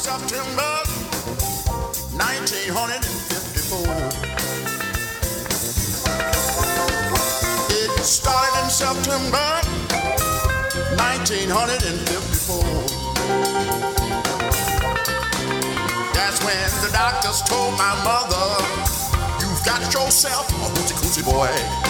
September 1954. It started in September 1954. That's when the doctors told my mother, You've got yourself a hoochie coochie boy.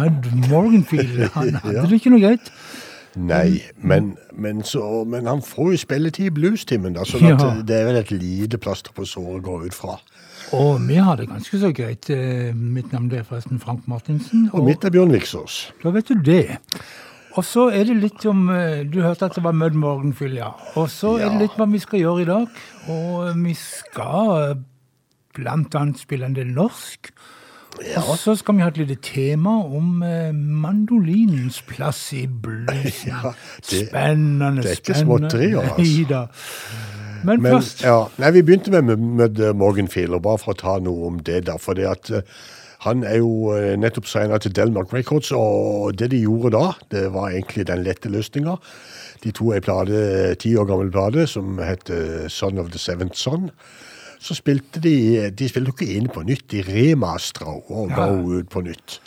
Mud Morganfield. Han hadde Ja. det ikke noe greit. Nei, men, men, så, men han får jo spilletid i bluestimen, da, sånn at Ja. det er vel et lite plaster på såret gå ut fra. Og vi har det ganske så greit. Eh, Mitt navn er forresten Frank Martinsen. Og mitt er Bjørn Viksås. Da vet du det. Og så er det litt om eh, Du hørte at det var Mud Morganfield, ja. Og så er det litt hva vi skal gjøre i dag. Og vi skal eh, blant annet spille en del norsk. Og så skal vi ha et lite tema om eh, mandolinens plass i bluesen. Ja, det- spennende, det er ikke småtterier, altså. Men, Men, først ja, nei, vi begynte med med Morgan Feeler, bare for å ta noe om det. da, for det at eh, Han er jo eh, nettopp signa til Delmark Records, og det de gjorde da, det var egentlig den lette løsninga. De to ei plate, ti år gammel plate som het eh, Son of the Seventh Son. Så spilte de De spilte ikke inn på nytt, de remastera og ga Ja. ut på nytt.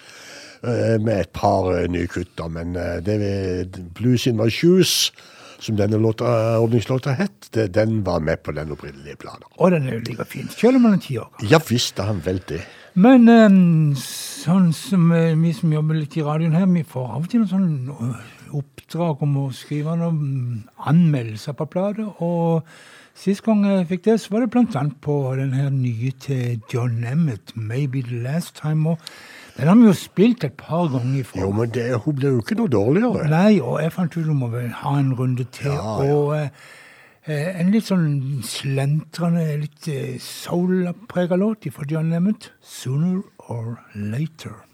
Eh, Med et par eh, nye kutt, da, men eh, det ved Blues in my shoes, som denne låta, åpningslåta het, det, den var med på den opprinnelige planen. Og den er jo like fin, selv om den er ti år gammel. Ja visst er han vel det. Men um, sånn som vi som jobber litt i radioen her, vi får av og til noen sånn eh, oppdrag om å skrive noen anmeldelser på plater. Og sist gang jeg fikk det, så var det annet på den her nye til John Emmett, 'Maybe The Last Time'. Den har vi jo spilt et par ganger ifra. Jo, men det, hun ble jo ikke noe dårligere. Nei, og jeg fant ut hun må vel ha en runde til. Ja, ja. Og eh, eh, en litt sånn slentrende, litt eh, soul-prega låt fra John Emmett. 'Sooner or Later'.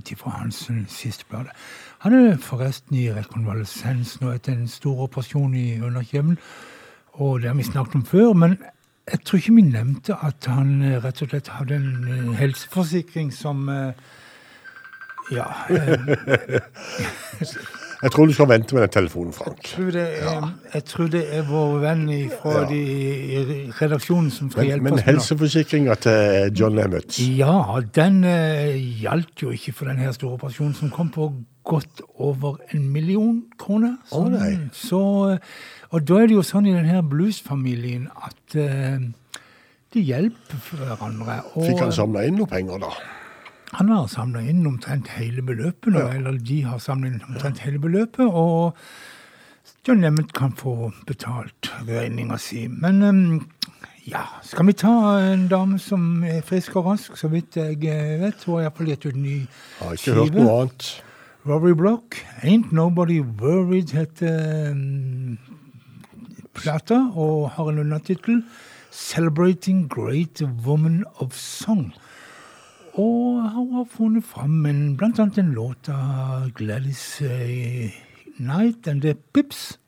Nemeth fra hans siste plate. Han er forresten i rekonvalesens nå etter en stor operasjon i underkjeven. Og det har vi snakket om før, men jeg tror ikke vi nevnte at han eh, rett og slett hadde en eh, helseforsikring som eh, Ja. eh, Jeg tror du skal vente med den telefonen, Frank. Jeg tror det er, jeg tror det er vår venn fra Ja. de, i redaksjonen som skal Men, hjelpe men oss. Men helseforsikringa til John Emmett Ja, den uh, gjaldt jo ikke for den her store operasjonen, som kom på godt over en million kroner. Å, nei. så, eh, og da er det jo sånn i denne bluesfamilien at eh, de hjelper hverandre. Og Fikk han samla inn noe penger, da? Han har samla inn omtrent hele beløpet, nå, eller de har samla inn omtrent hele beløpet, og John Emmett kan få betalt regninga si. Men um, ja, skal vi ta en dame som er frisk og rask, så vidt jeg eh, vet. Hun har iallfall gitt ut ny Har ikke hørt noe annet. Rory Block, Ain't Nobody Worried, heter um, plata, og har en undertittel Celebrating Great Woman of Song. Og hun har funnet fram en, blant annet en låt av Gladys eh, 'Night and The Pips.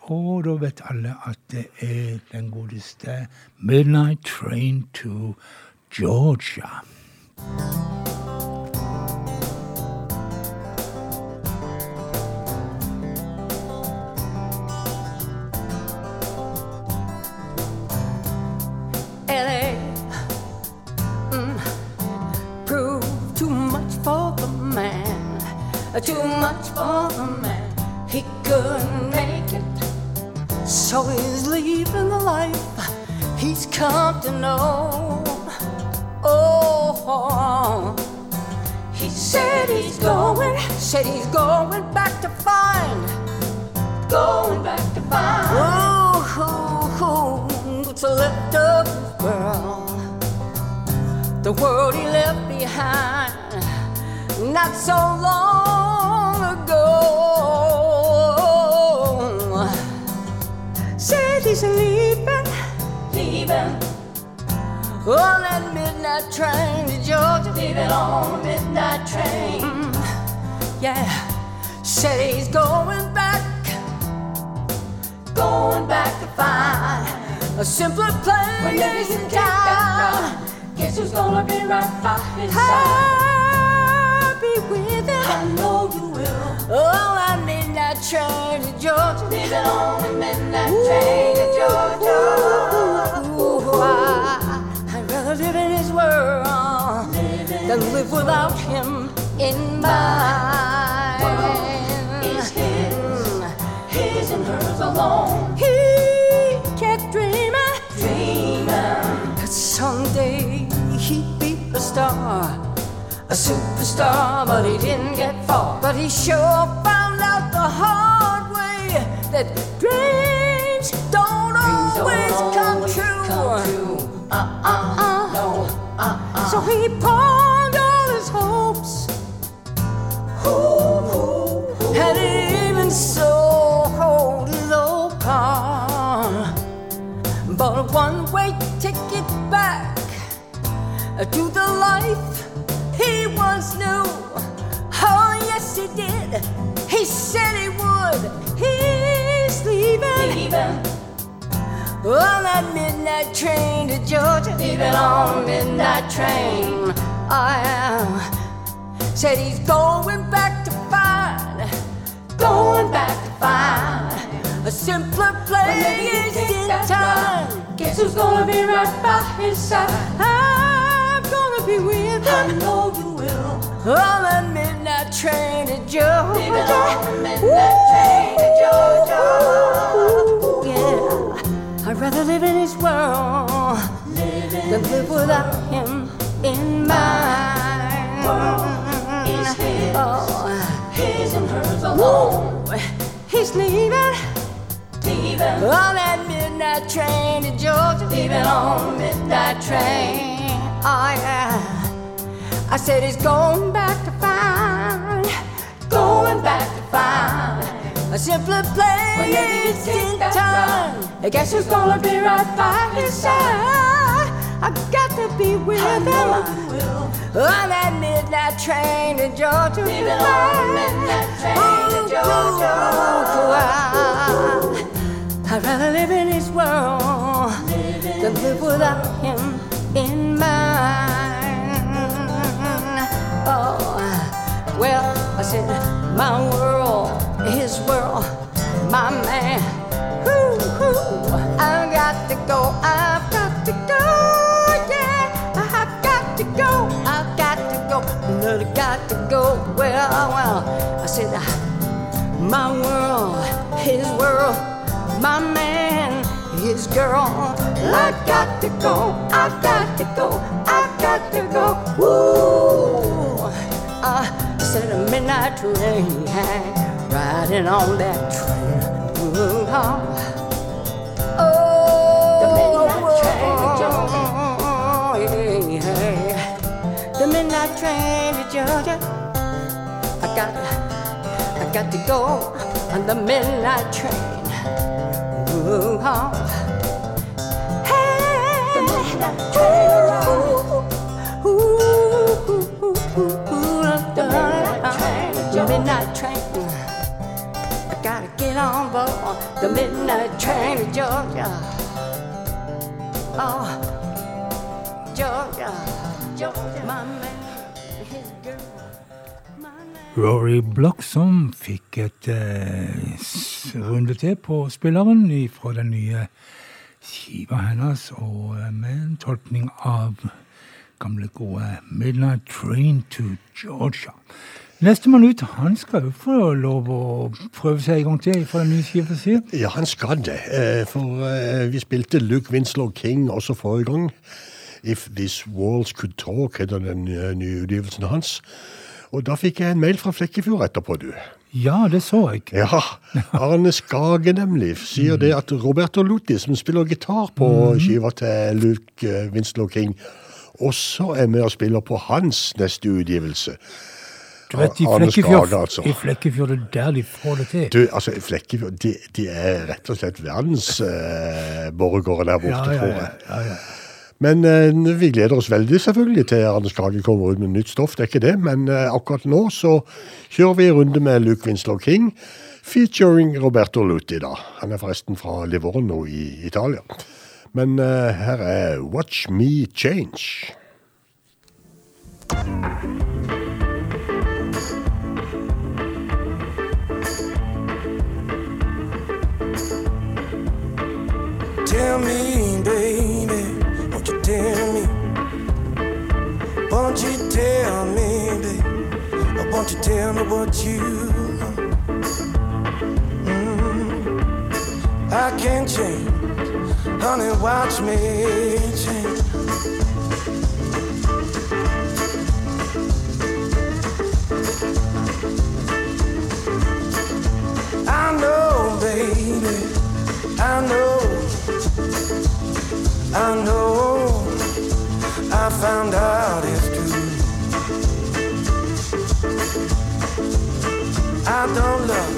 Og da vet alle at det er den godeste Midnight Train to Georgia. Too much for a man. He couldn't make it, so he's leaving the life he's come to know. Oh, he said he's going, said he's going back to find going back to find. Oh, what's left of his world? The world he left behind not so long Said he's leaving, leaving on that midnight train to Georgia. Leaving on a midnight train. Mm-hmm. Yeah, said he's going back going back to find a simpler place in town. Guess who's gonna be right by his side? I'll be with him. I know you will. Oh, that midnight train to Georgia. On the midnight train to Georgia. Ooh, I, I'd rather live in his world than live without him in mine. Is his, his and hers alone. He kept dreaming, dreaming that someday he'd be a star, a superstar, but he didn't get far. But he sure found out the hard way that dreams don't always come true. Uh-uh, no, uh-uh. So he pawned all his hopes and even so hold his old car. But a one-way ticket back to the life he once knew. Oh yes, he did. He said he would. He's leaving. Leaving. On that midnight train to Georgia. Leaving on midnight train. I am. Said he's going back to find, going back to find a simpler place in time. Guess who's gonna be right by his side? I'm gonna be with him. On that midnight train to Georgia. Leaving on the midnight train to Georgia. Ooh, yeah. I'd rather live in his world than live without him in mine. Is his, oh, his and hers alone. He's leaving, leaving on that midnight train to Georgia. Leaving on midnight train. Oh yeah. I said he's going back to find, going back to find a simpler place in time. I guess he's gonna be right by his side? I got to be with him. On that midnight train to Georgia. Leaving on that midnight train to oh, Georgia. I'd rather live in his world than live without him in mine. Well, I said, my world, his world, my man. Whoo, whoo, I've got to go, I've got to go, yeah. I've got to go, I've got to go, I got to go. Well, well, I said, my world, his world, my man, his girl. I've got to go, I've got to go, I've got to go. Woo! A midnight train, riding on that train. Oh. The midnight train to Georgia. I got, I got to go on the midnight train. Oh. Hey, The midnight train. Midnight train. I gotta get on board the midnight train to Georgia. Oh, Georgia, Georgia. my man. Rory Block som fikk et eh, runde til på spilleren fra den nye skiva hennes, og eh, med en tolkning av gamle, gode Midnight Train to Georgia. Nestemann ut, han skal jo få lov å prøve seg en gang til fra den nye skiva si. Ja, han skal det. Eh, For eh, vi spilte Luke Winslow King også forrige gang. If These Walls Could Talk heter den eh, nye utgivelsen hans. Og da fikk jeg en mail fra Flekkefjord etterpå, du. Ja, det så jeg. Ja, Arne Skage nemlig sier det at Roberto Lutti, som spiller gitar på skiva til Luke Winslow King, også er med og spiller på hans neste utgivelse. Du vet, I Flekkefjord, altså. i Flekkefjord det er der de får det til. Du, altså, Flekkefjord, de, de er rett og slett verdensborgere eh, der borte, ja, tror jeg. ja, ja. Men eh, vi gleder oss veldig selvfølgelig til Arne Kage kommer ut med nytt stoff, det er ikke det. Men eh, akkurat nå så kjører vi en runde med Luke Winslow King, featuring Roberto Luti da. Han er forresten fra Livorno i Italia. Men eh, her er Watch Me Change. Tell you tell me what you? Mm, I can't change, honey, watch me change. I know, baby, I know, I know, I found out true. I don't love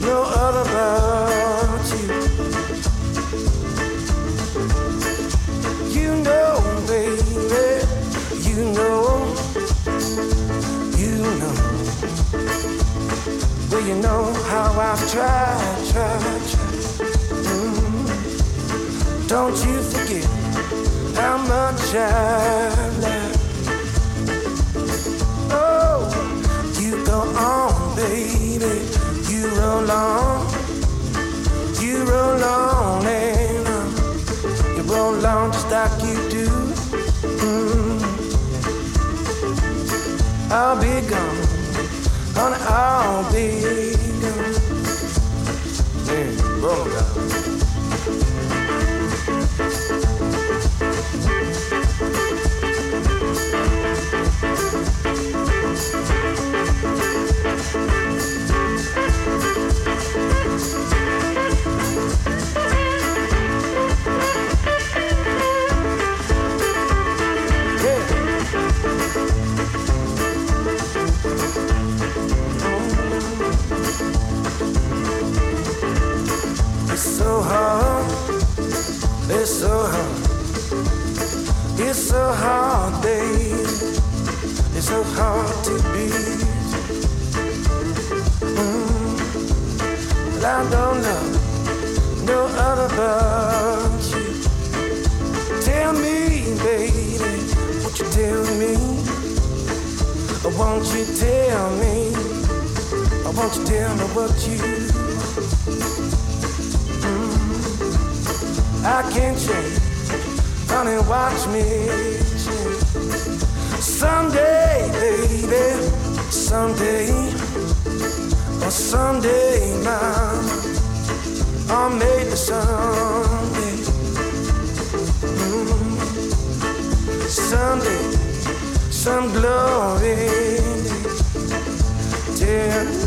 no other but you. You know, baby, you know, you know. Well, you know how I've tried, tried, tried. Mm. Don't you forget how much I've learned. On, baby. You roll on. You roll on and on. You roll on just like you do. Mm. I'll be gone. Honey, I'll be gone. Yeah, roll down. So hard, it's so hard It's so hard, babe. It's so hard to beat. Mm. But I don't know no other but you. Tell me, baby, won't you tell me? Won't you tell me? Won't you tell me what you? I can't change. Honey, watch me change. Someday, baby, someday, or someday, mama, or maybe someday, mm, someday, some glory. Tell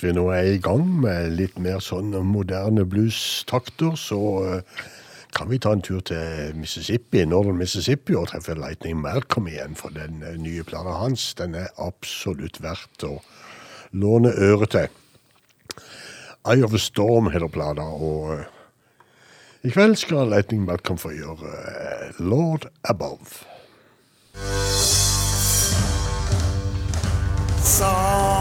vi nå er i gang med litt mer sånn moderne blues-takter, så eh, kan vi ta en tur til Mississippi, Northern Mississippi, og treffe Lightning Malcolm igjen. For den eh, nye plata hans, den er absolutt verdt å låne øret til. Eye of a Storm heter plata, og eh, i kveld skal Lightning Malcolm få gjøre Lord Above. Sometimes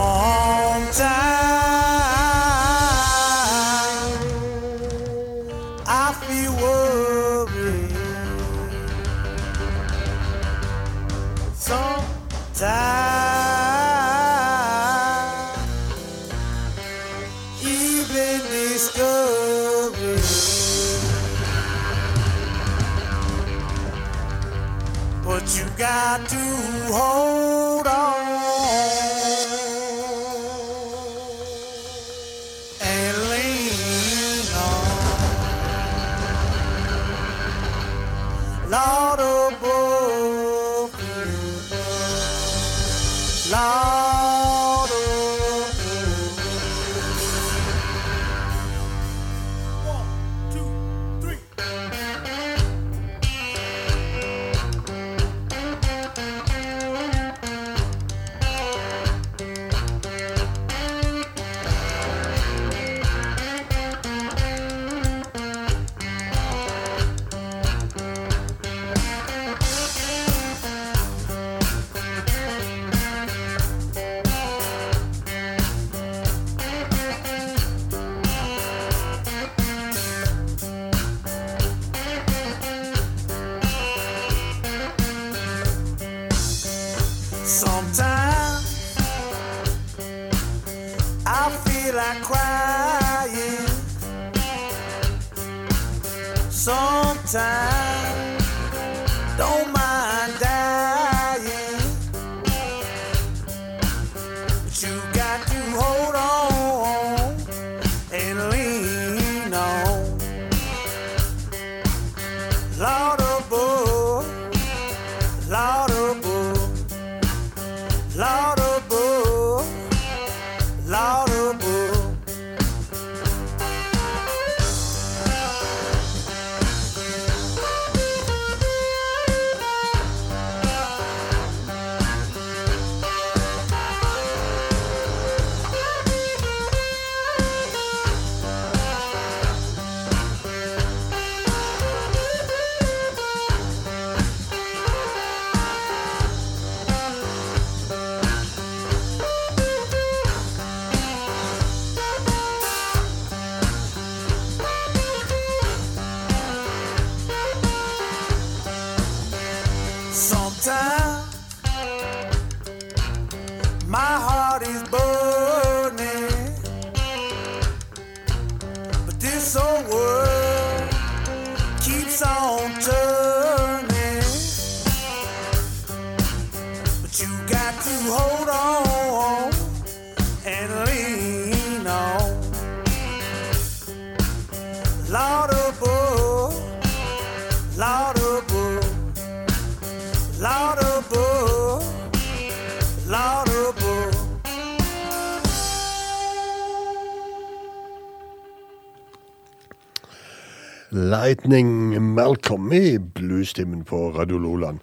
Lightning Malcolm i bluestimen på Radio Loland.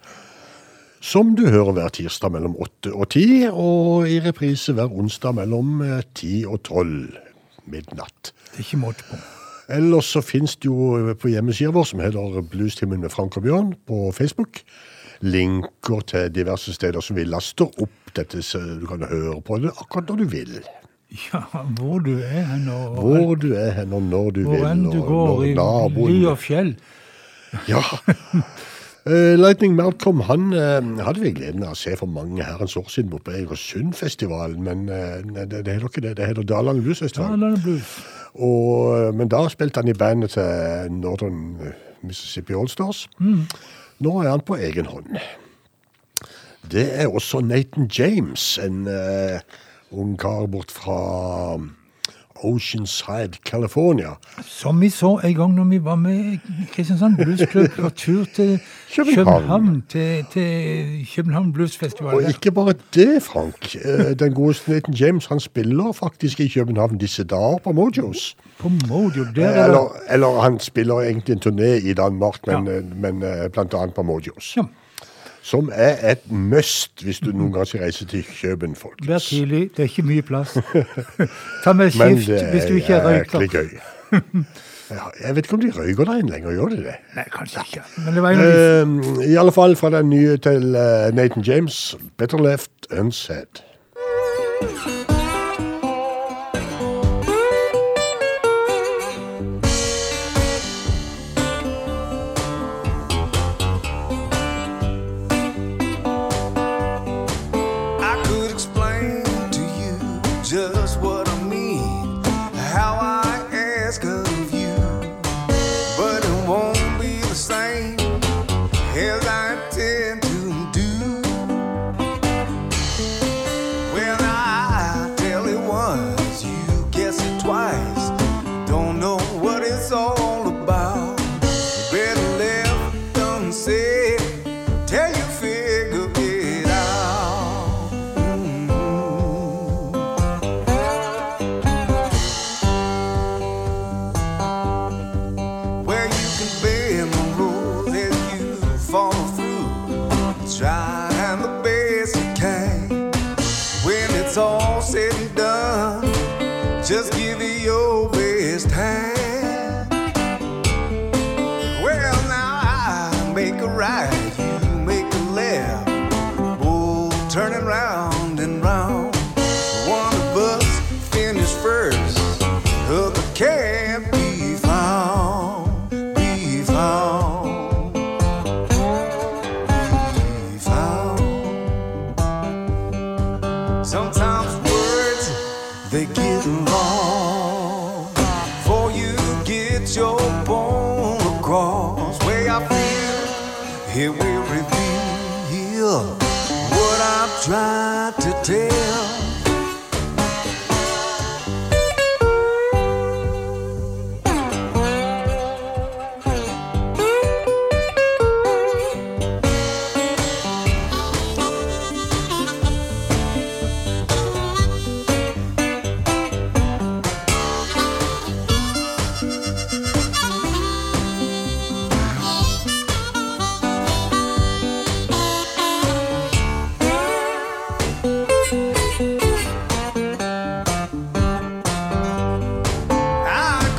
Som du hører hver tirsdag mellom 8 og 10, og i reprise hver onsdag mellom ti 10 og 12 midnatt. Det er ikke måte på. Ellers så finnes det jo på hjemmesida vår, som heter Bluestimen med Frank og Bjørn, på Facebook, linker til diverse steder som vi laster opp dette, så du kan høre på det akkurat når du vil. Ja, hvor du er hen og Hvor du er hen og når du vil. hvor enn du går i ly og fjell. Ja. Uh, Lightning Malcolm han uh, hadde vi gleden av å se for mange herrens år siden oppe på Egersundfestivalen, men uh, det, det heter ikke det, det heter Daland Ja, Bluesfestival. er blues. Og, men da spilte han i bandet til Northern Mississippi Allstars. Nå er han på egen hånd. Det er også Nathan James, en eh, ung kar bort fra Oceanside, California. Som vi så en gang når vi var med Kristiansand Bluesklubb på tur til København. København, til, til København Bluesfestival. Og ikke bare det, Frank. Eh, Den gode Nathan James han spiller faktisk i København disse dager på Mojos. På Mojo, der er det Eller, eller han spiller egentlig en turné i Danmark, men, Ja. eh, men bl.a. på Mojos. Ja. Som er et must hvis du noen gang skal reise til Køben, Vær tidlig, det er ikke mye plass. Ta med Men skift er, hvis du ikke er røyker. gøy. Ja, jeg vet ikke om de røyker der inne lenger, gjør de det? Nei, kanskje ikke. Men det var en av de Eh, I alle fall fra den nye til uh, Nathan James, 'Better Left Unsaid'.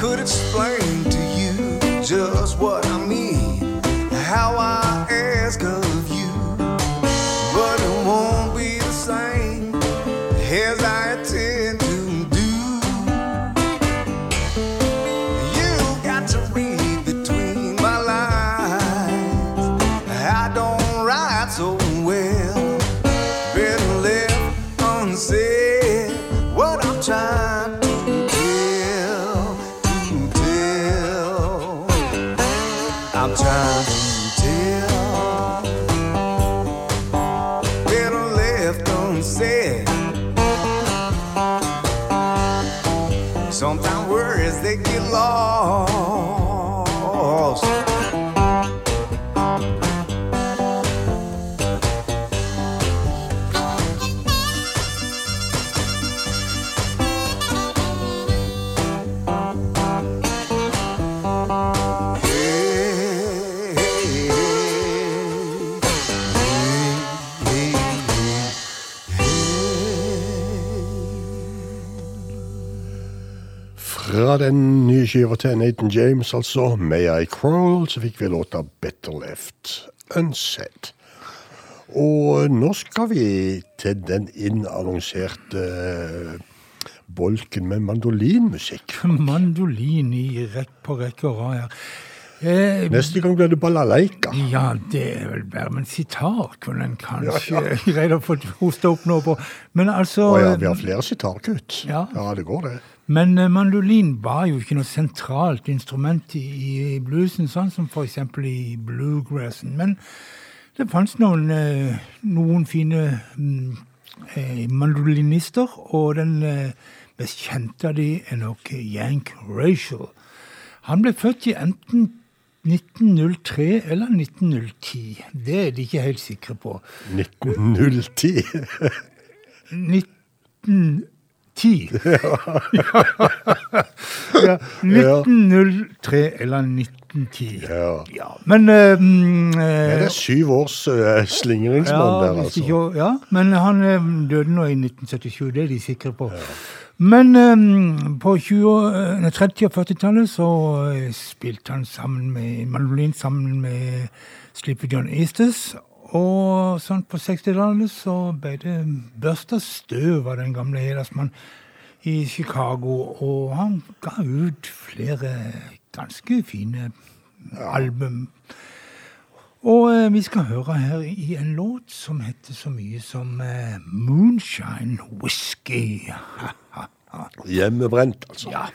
Could explain skiva til Nathan James, altså May I Crawl, så fikk vi låta Better Left Unset'. Og nå skal vi til den innannonserte eh, bolken med mandolinmusikk. Mandolin i rekk på rekke og rad her. Eh, Neste gang blir det balalaika. ja, det er vel bare Men en sitar kunne en kanskje greid å få hosta opp nå på. Men altså Å ja, vi har flere sitarkutt. Ja. ja, det går det. Men eh, mandolin var jo ikke noe sentralt instrument i, i bluesen, sånn som eksempel i bluegrassen. Men det fantes noen, eh, noen fine mm, eh, mandolinister, og den eh, mest kjente av de er nok Yank Rachel. Han ble født i enten 1903 eller 1910. Det er de ikke helt sikre på. 1910. 1910. ja, 1903 eller 1910. Ja. Men mm, Det er syv års uh, slingringsmonn ja, der, altså. ikke, ja, men han eh, døde nå i 1977, det er de sikre på. Men um, på 20, eh, 30- og 40-tallet så spilte han sammen med mandolin sammen med Sleepy John Eastes. Og sånn på 60-tallet så ble det børsta støv av den gamle hedersmannen i Chicago, og han ga ut flere ganske fine album. Og eh, vi skal høre her i en låt som heter så mye som eh, Moonshine Whiskey. Hjemmebrent, altså. Ja.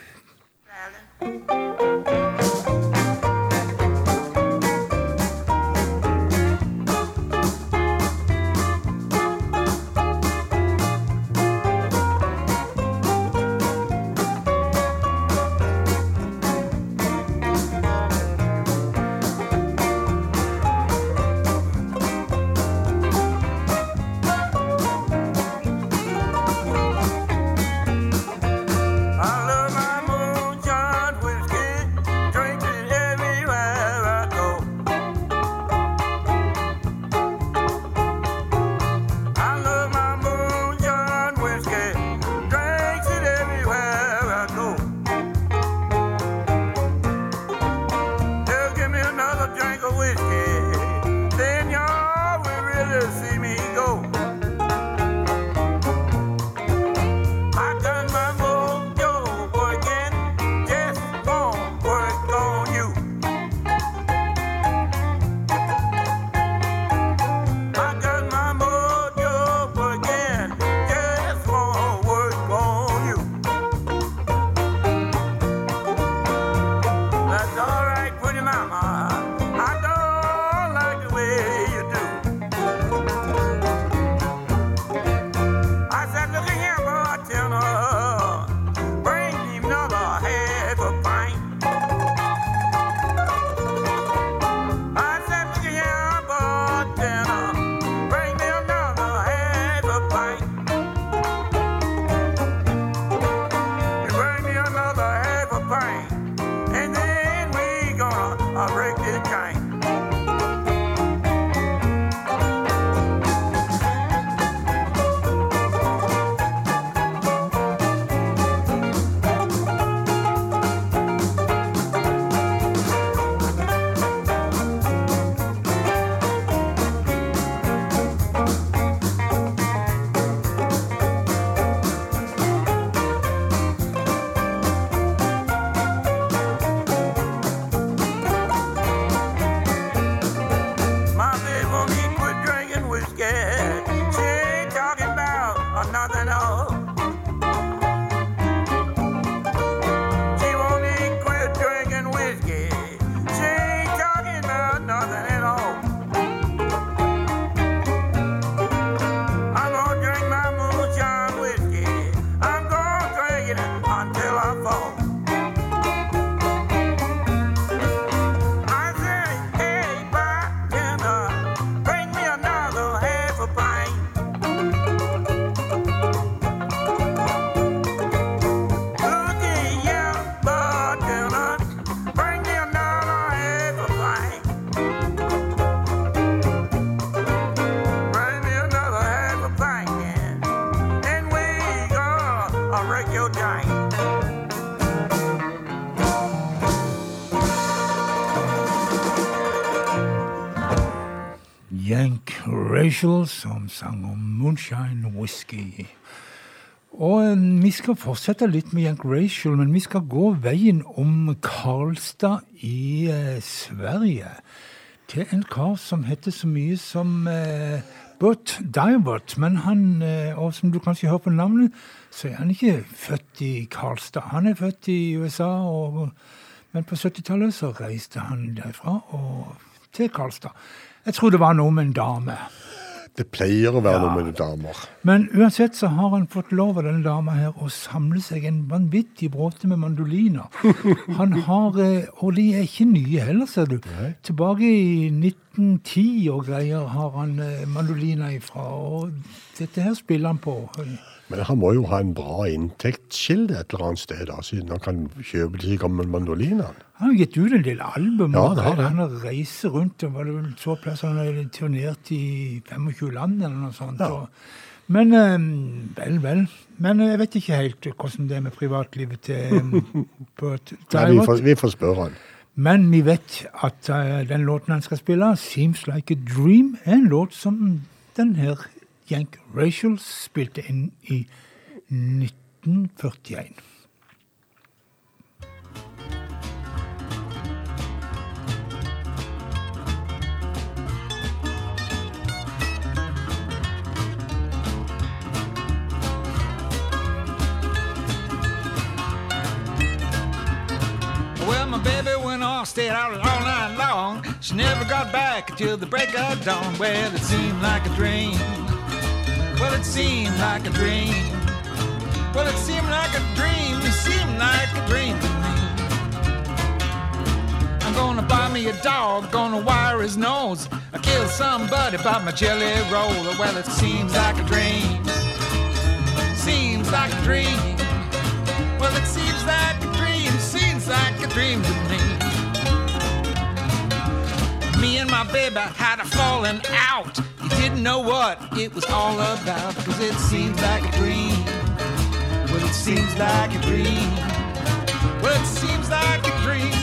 Rachel som sang om moonshine whisky. Og eh, vi skal fortsette litt med Jank Rachel, men vi skal gå veien om Karlstad i eh, Sverige. Til en kar som heter så mye som eh, Burt Divert. Men han, eh, og som du kanskje hører på navnet, så er han ikke født i Karlstad. Han er født i USA, og, men på 70-tallet så reiste han derfra og til Karlstad. Jeg tror det var noe med en dame. Det pleier å være Ja. noe med damer. Men uansett så har han fått lov av denne dama her å samle seg en vanvittig bråte med mandoliner. Han har, eh, Og de er ikke nye heller, ser du. Tilbake i 1910 og greier har han eh, mandoliner ifra. Og dette her spiller han på. Men han må jo ha en bra inntektskilde et eller annet sted, da, siden han kan kjøpe de gamle mandolinene. Han har gitt ut en del album. Ja, det han har det. han har reist rundt. og var det vel så plass Han har turnert i 25 land eller noe sånt. Ja. Og, men eh, vel, vel. Men jeg vet ikke helt hvordan det er med privatlivet til på Burt Nei, vi, får, vi får spørre han. Men vi vet at eh, den låten han skal spille, 'Seems Like a Dream', er en låt som den her Jank Rachel spilte inn i 1941. Stayed out all night long. She never got back until the break of dawn. Well, it seemed like a dream. Well, it seemed like a dream. Well, it seemed like a dream. It seemed like a dream to me. I'm gonna buy me a dog, gonna wire his nose. I kill somebody by my jelly roll. Well, it seems like a dream. Seems like a dream. Well, it seems like a dream, seems like a dream to me. Me and my baby had a falling out. You didn't know what it was all about, cause it seems like a dream. Well, it seems like a dream. Well, it seems like a dream,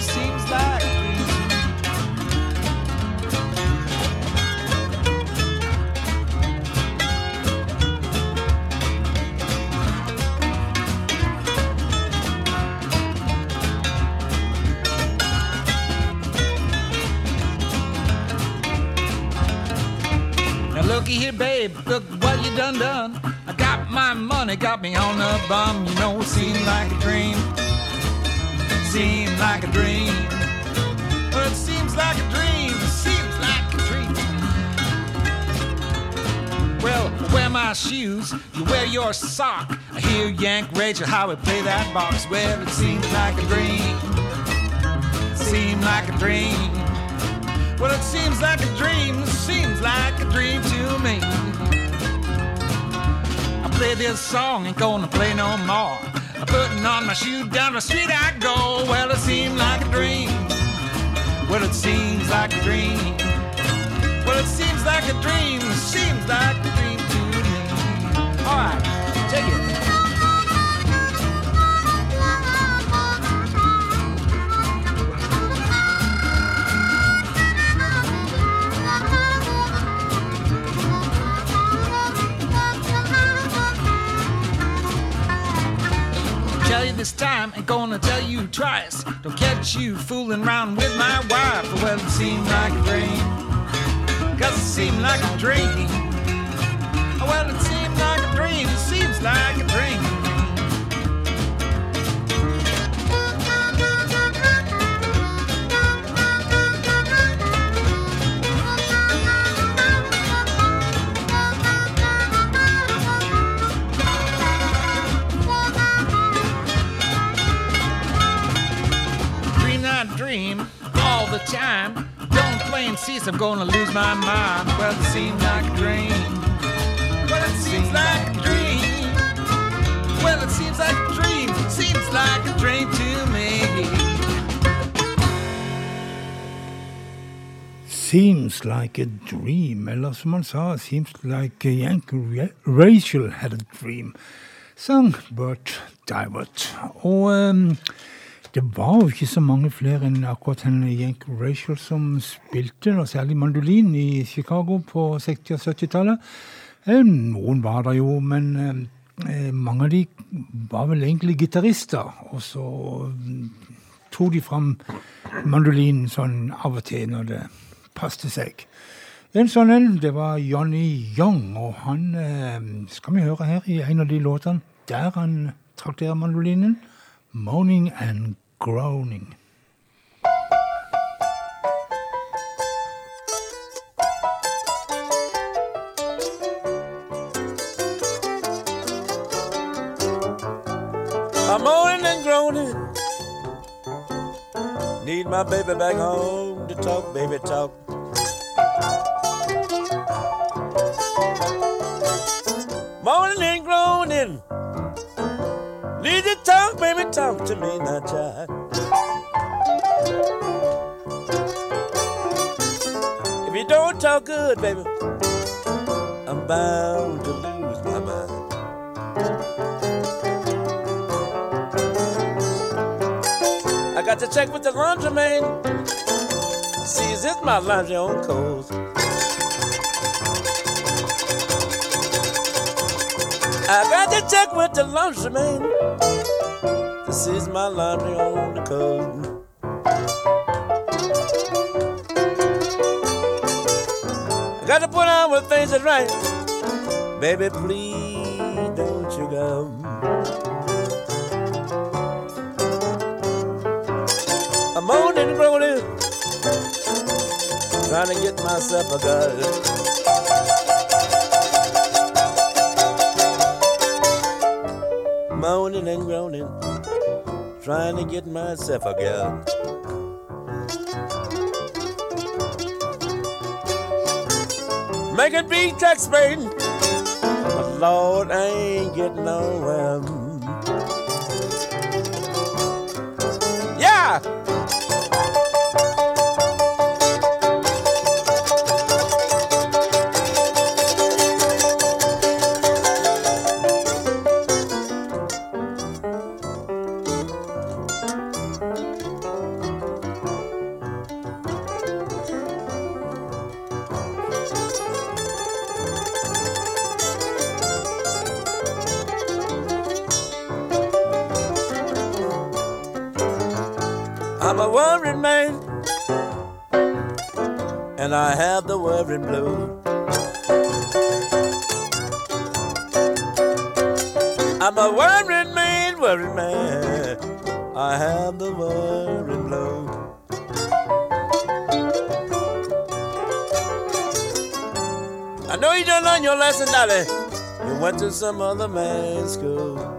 looky here, babe, look what you done done. I got my money, got me on the bum. You know, it seemed like a dream. Seemed like a dream. Well, it seems like a dream. It seems like a dream. Well, wear my shoes, you wear your sock. I hear Yank Rachel how we play that box. Well, it seems like a dream. Seemed like a dream. Well, it seems like a dream, seems like a dream to me. I play this song, ain't gonna play no more. I'm putting on my shoe, down the street I go. Well, it seemed like a dream. Well, it seems like a dream. Well, it seems like a dream, seems like a dream to me. All right, take it. This time, ain't gonna tell you twice. Don't catch you fooling around with my wife. Well, it seemed like a dream. Cause it seemed like a dream. Well, it seemed like a dream. It seems like a dream. Dream all the time. Don't play and cease, I'm gonna lose my mind. Well, it seems like a dream. Well, it seems like a dream. Well, it seems like a dream. Seems like a dream to me. Seems like a dream, eller som han sa, seems like Ra- Rachel had a dream. Sang Burt Divert. Og oh, ehm, um, Det var jo ikke så mange flere enn akkurat henne Yank Rachel som spilte, og særlig mandolin i Chicago på 60- og 70-tallet. Eh, Noen var der jo, men eh, mange av de var vel egentlig gitarister. Og så mm, tok de fram mandolinen sånn av og til når det passte seg. En sånn en, det var Johnny Young, og han eh, skal vi høre her i en av de låtene der han trakterer mandolinen. 'Morning and Groaning'. I'm moaning and groaning. Need my baby back home to talk, baby, talk. Need to talk, baby, talk to me now, child. If you don't talk good, baby, I'm bound to lose my mind. I got to check with the laundromat. See, is this my laundry on coals? I got to check with the laundromat. This is my laundry on the coast. I got to put on with things that's right. Baby, please don't you go. I'm moaning and groaning, trying to get myself a gun. Moaning and groaning, trying to get myself a gun. Making big tax paying, but Lord, I ain't getting nowhere. Yeah! You went to some other man's school.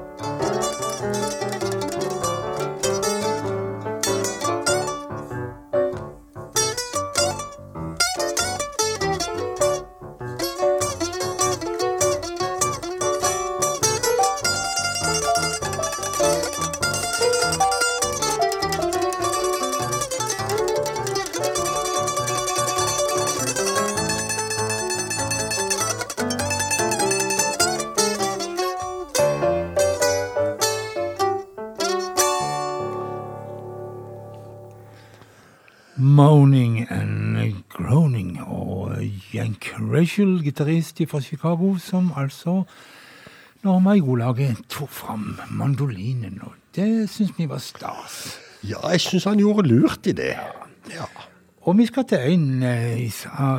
Moaning and Groaning. Og Yank Rachel, gitarist fra Chicago, som altså når Maigolaget tok fram mandolinen. Og det syns vi var stas. Ja, jeg syns han gjorde lurt i det. Ja. Og vi skal til en eh, i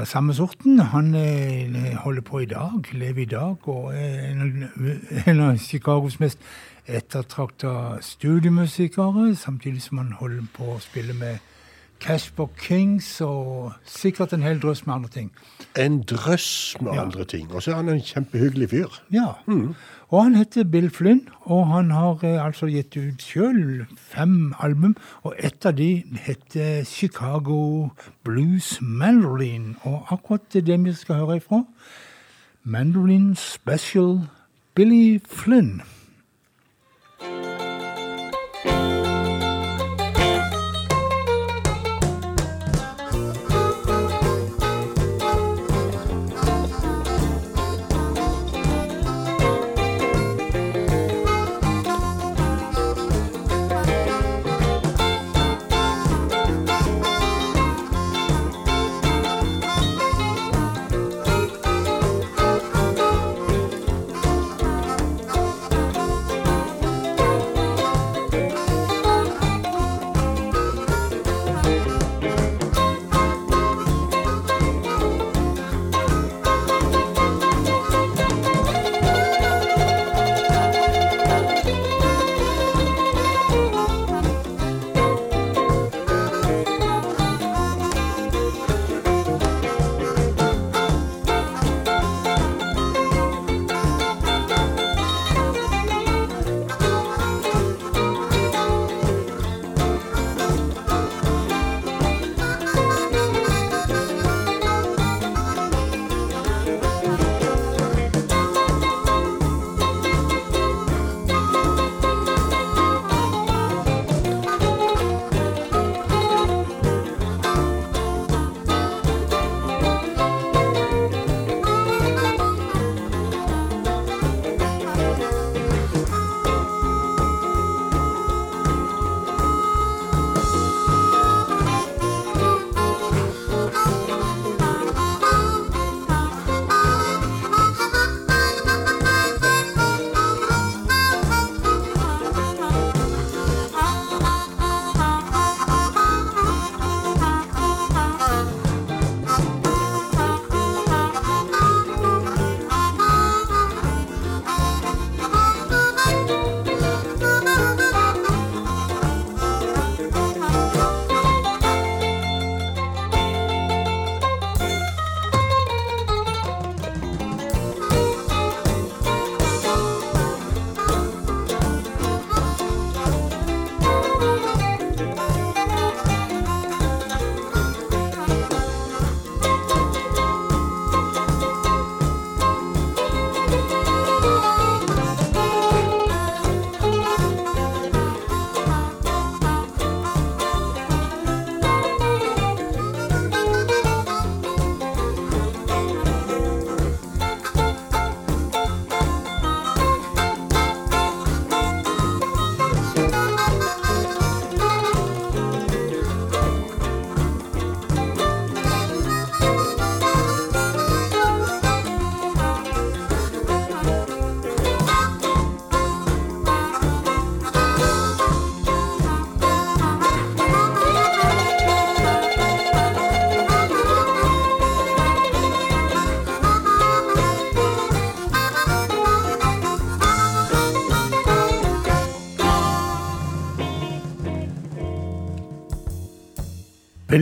samme sorten. Han eh, holder på i dag, lever i dag, og er en, av- en av Chicagos mest ettertrakta studiemusikere, samtidig som han holder på å spille med Casper Kings og sikkert en hel drøss med andre ting. En drøss med Ja. andre ting. Og så er han en kjempehyggelig fyr. Ja. Og han heter Bill Flynn, og han har eh, altså gitt ut sjøl fem album. Og ett av de heter Chicago Blues Mandolin. Og akkurat det er det vi skal høre ifra. Mandolin Special Billy Flynn.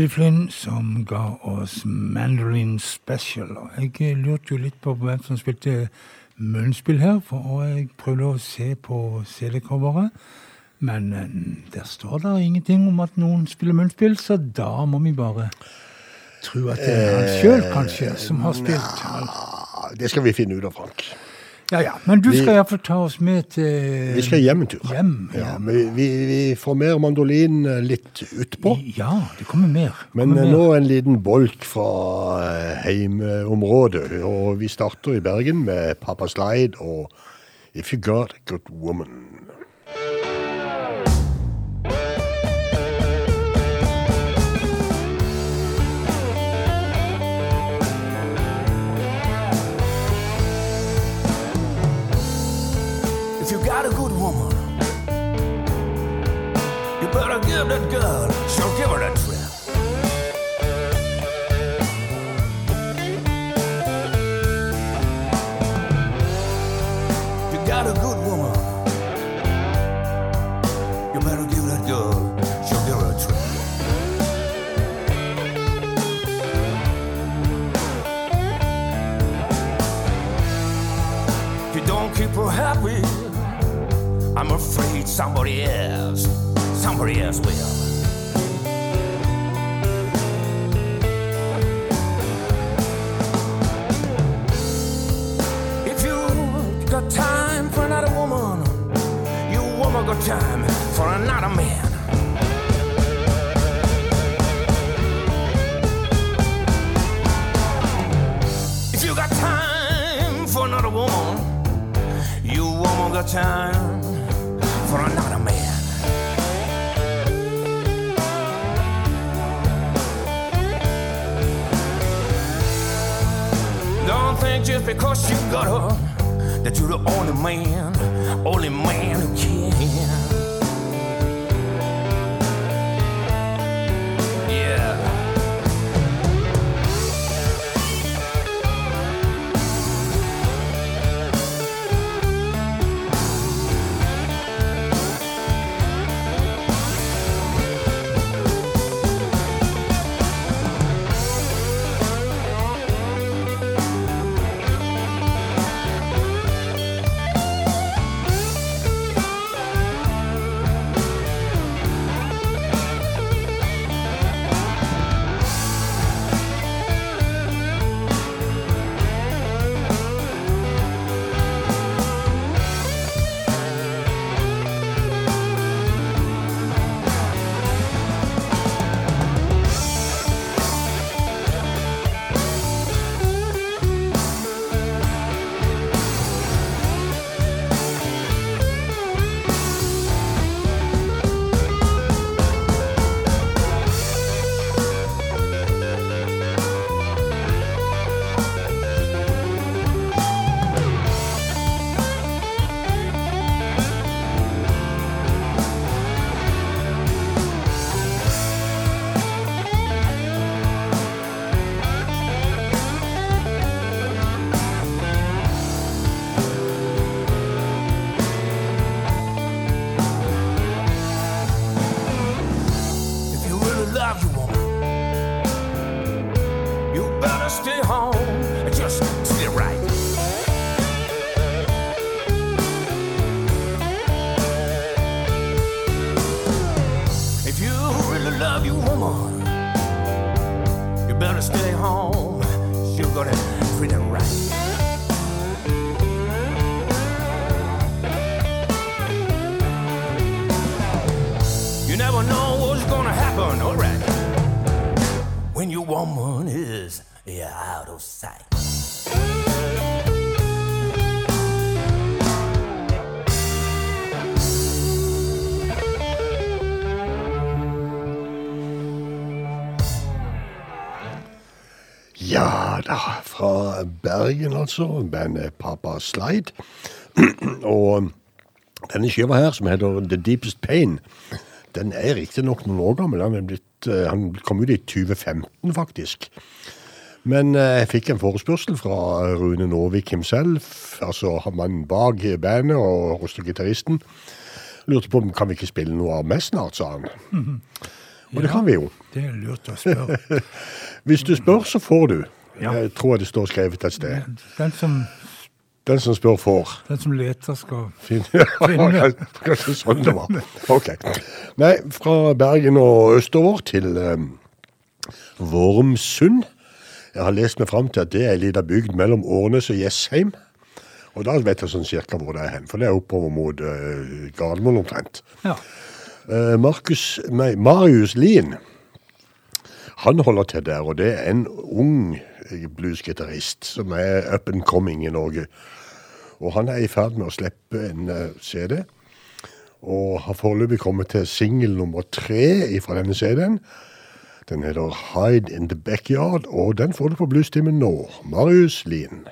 Billy Flynn som ga oss Mandarin Special. Jeg lurte jo litt på hvem som spilte munnspill her, for og jeg prøvde å se på CD-coveret. Men eh, der står det ingenting om at noen spiller munnspill, så da må vi bare tro at det er han sjøl, kanskje, som har spilt. Det skal vi finne ut av, Frank. Ja, ja. Men du skal iallfall ta oss med til Vi skal hjem en tur. Hjem, Ja, men vi, vi får mer mandolin eh, litt utpå. Ja, det kommer mer. Det Men kommer Men mer. nå en liten bolk fra eh, heimeområdet. Og vi starter i Bergen med Papa Slide og If You Got a Good Woman. Give that girl, she'll give her that trip. You got a good woman, you better give that girl, she'll give her a trip. You don't keep her happy, I'm afraid somebody else, somebody else will. If you got time for another woman, you woman got time for another man. If you got time for another woman, you woman got time for another man. Don't think just because you got her that you're the only man, only man who can. Bergen altså, bandet Papa Slide. Og denne skiva her, som heter The Deepest Pain, den er riktignok noen år gammel. Han, blitt, eh, han kom ut i 2015, faktisk. Men eh, jeg fikk en forespørsel fra Rune Nåvik himself, altså han mannen bak bandet og hos gitaristen. Lurte på om kan vi ikke spille noe av meg snart, sa han. Og det kan vi jo. Det er lurt å spørre. Hvis du spør, så får du. Ja. Jeg tror det står skrevet et sted. Den som, Den som spør, får. den som leter, skal finne. Ja, Kanskje sånn det var. Ok. Nei, fra Bergen og østover til um, Vormsund. Jeg har lest meg fram til at det er en liten bygd mellom Årnes og Jessheim. Og da vet jeg sånn cirka hvor det er hen, for det er oppover mot uh, Gardermoen omtrent. Ja. Uh, Markus, nei, Marius Lien, han holder til der, og det er en ung bluesgitarist som er up and coming i Norge. Og han er i ferd med å slippe en eh, CD, og har foreløpig kommet til singel nummer tre fra denne CD-en. Den heter Hide in the Backyard, og den får du på bluestimen nå. Marius Lien.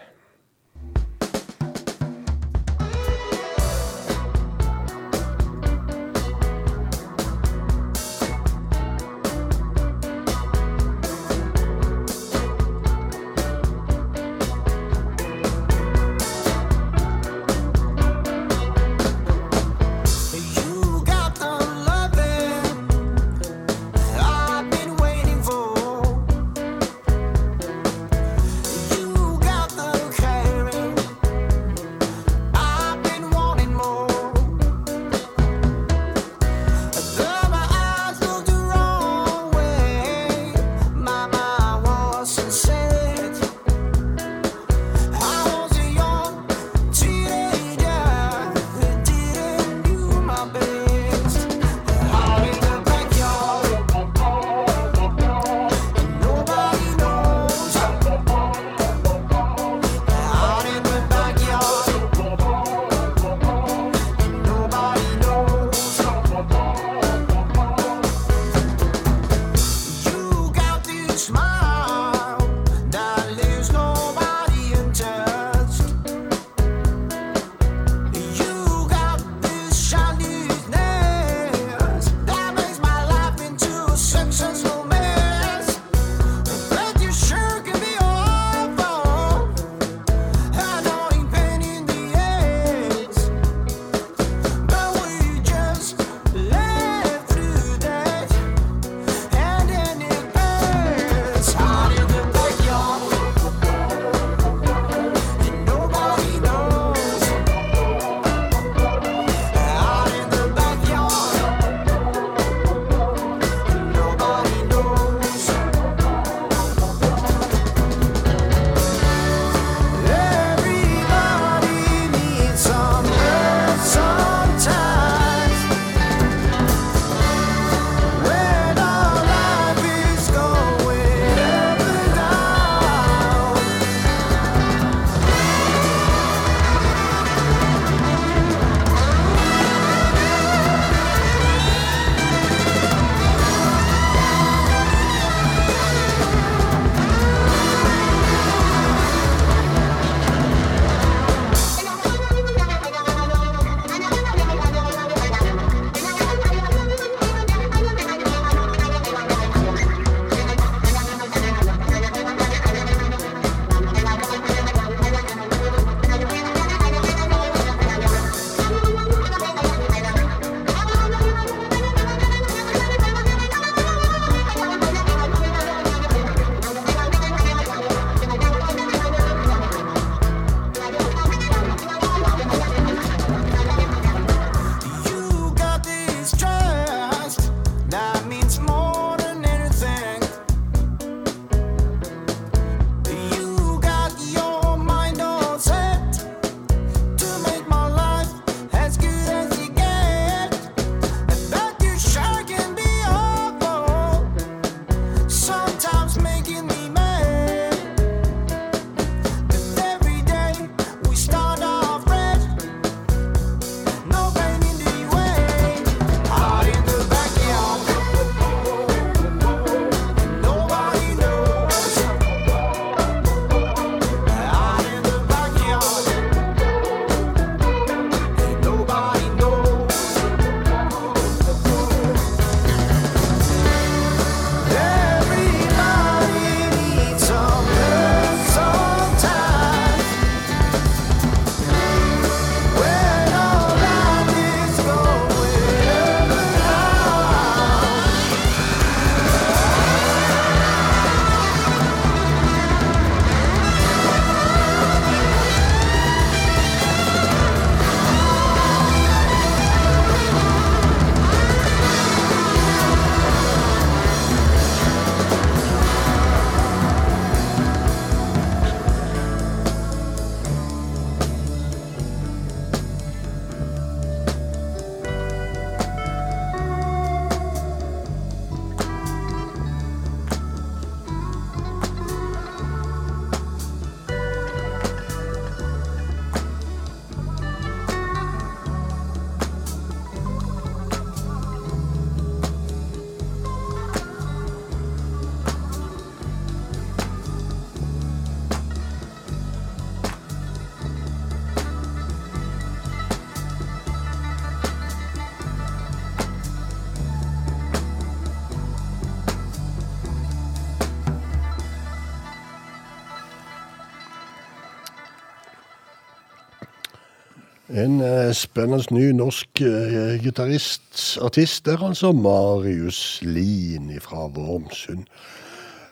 En eh, spennende ny norsk eh, gitarist, artist er altså, Marius Lien fra Vormsund.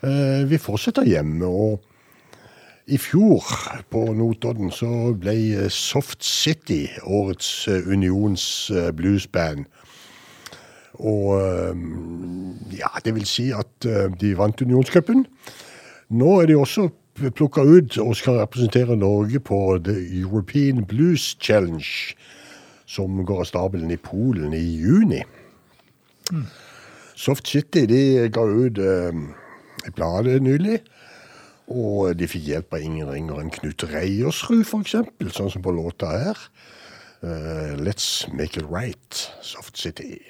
Eh, vi fortsetter hjemme, og i fjor på Notodden så ble Soft City årets Unions bluesband. Og ja, det vil si at de vant Unionscupen. Nå er de også plukka ut og skal representere Norge på The European Blues Challenge, som går av stabelen i Polen i juni. Mm. Soft City de ga ut eh, et nylig. Og de fikk hjelp av ingen ringer enn Knut Reiersrud, f.eks., sånn som på låta her. Uh, let's make it right, Soft City.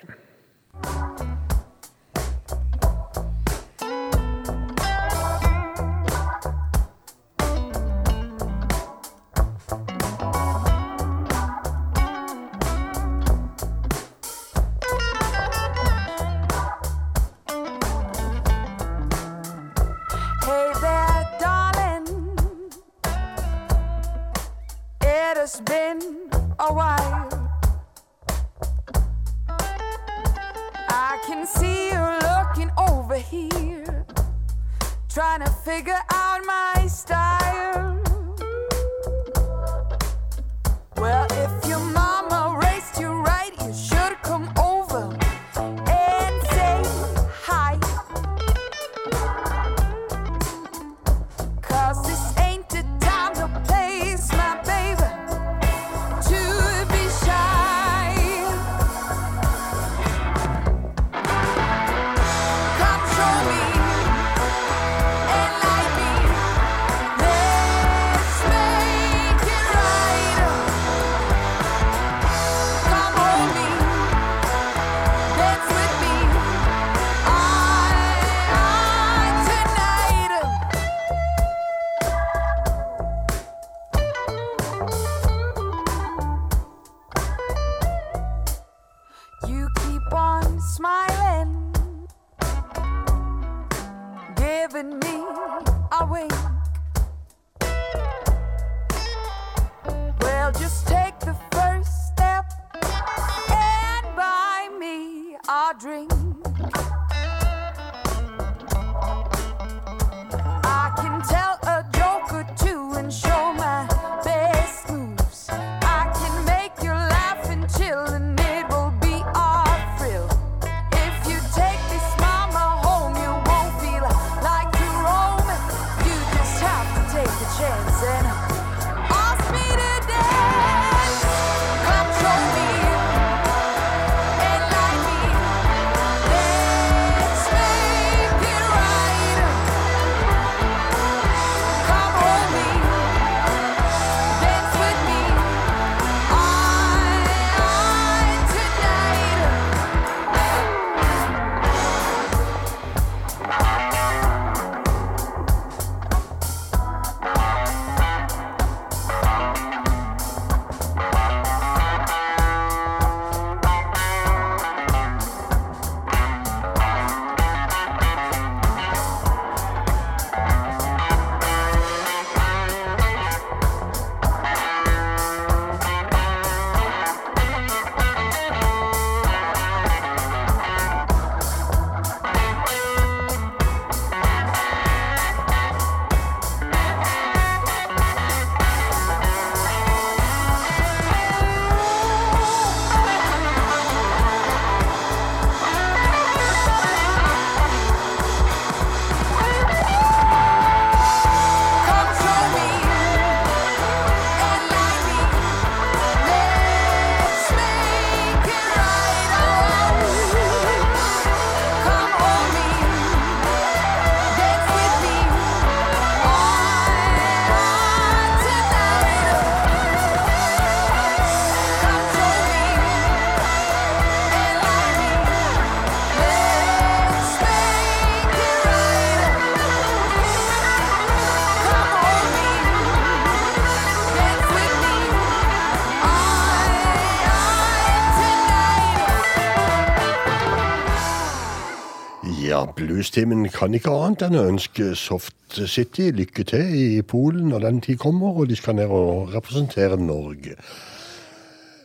Bluestimen kan ikke annet enn å ønske Soft City lykke til i Polen når den tid kommer, og de skal ned og representere Norge.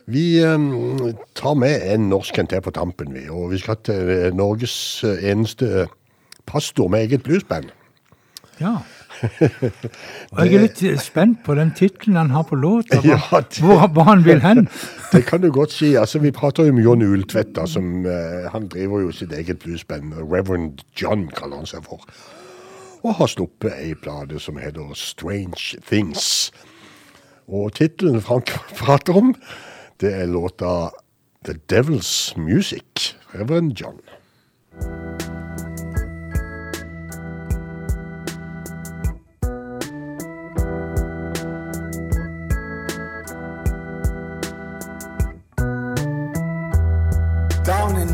Vi ehm, tar med en norsk en på tampen, vi. Og vi skal til Norges eneste pastor med eget bluesband. Ja. Jeg er litt eh, spent på den tittelen han har på låta. Ja, hvor, hvor han vil hen. Det kan du godt si. altså Vi prater jo om John Ultvedt. som eh, Han driver jo sitt eget bluesband. Reverend John kaller han seg for. Og har sluppet ei plate som heter Strange Things. Og tittelen Frank prater om, det er låta The Devil's Music. Reverend John.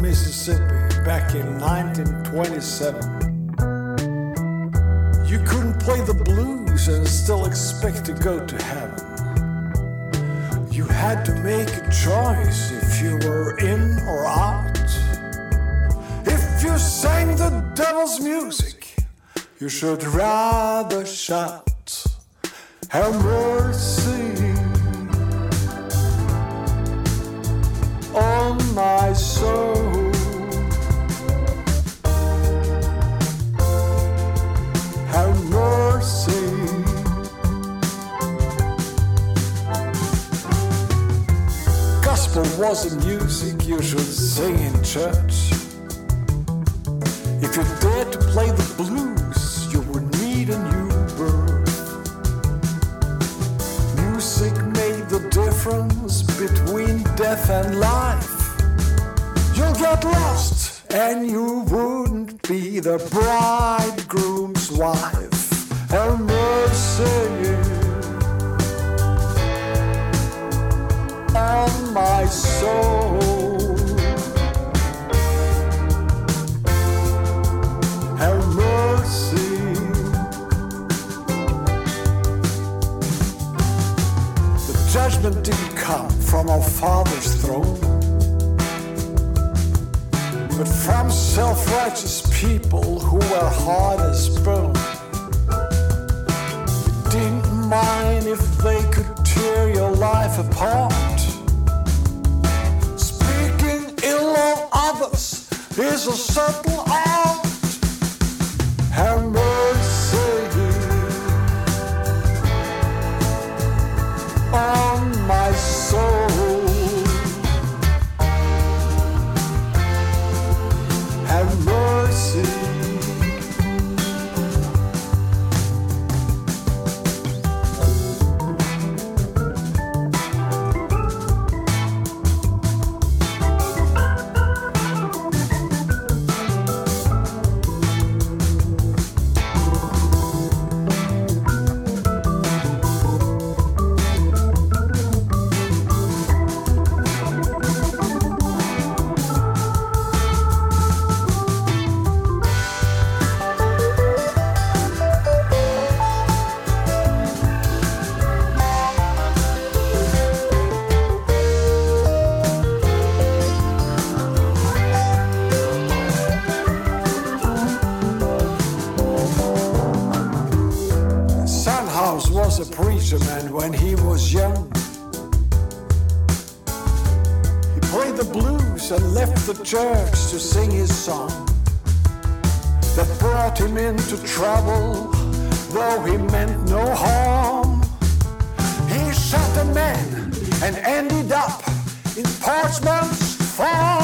Mississippi back in 1927. You couldn't play the blues and still expect to go to heaven. You had to make a choice if you were in or out. If you sang the devil's music, you should rather shout. Have mercy on my soul. Have mercy. Gospel wasn't music you should sing in church. If you dared to play the blues, you would need a new birth. Music made the difference between death and life. You'll get lost and you wouldn't be the bridegroom's wife. Have mercy on my soul. Have mercy. The judgment from our Father's throne, but from self righteous people who were hard as bone. Didn't mind if they could tear your life apart. Speaking ill of others is a subtle art. Have song. That brought him into trouble, though he meant no harm. He shot a man and ended up in Portsmouth's farm.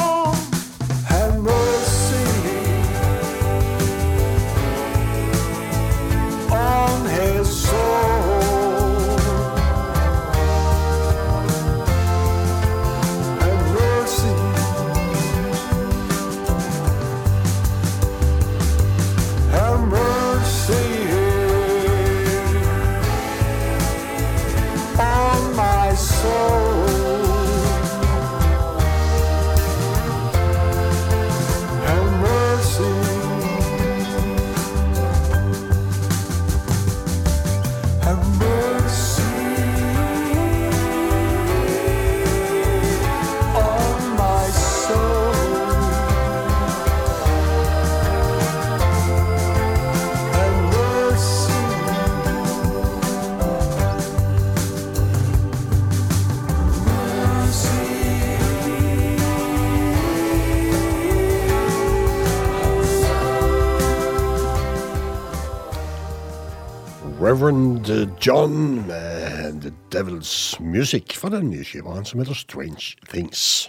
Reverend John med The Devil's Music fra den nye skiva som heter Strange Things.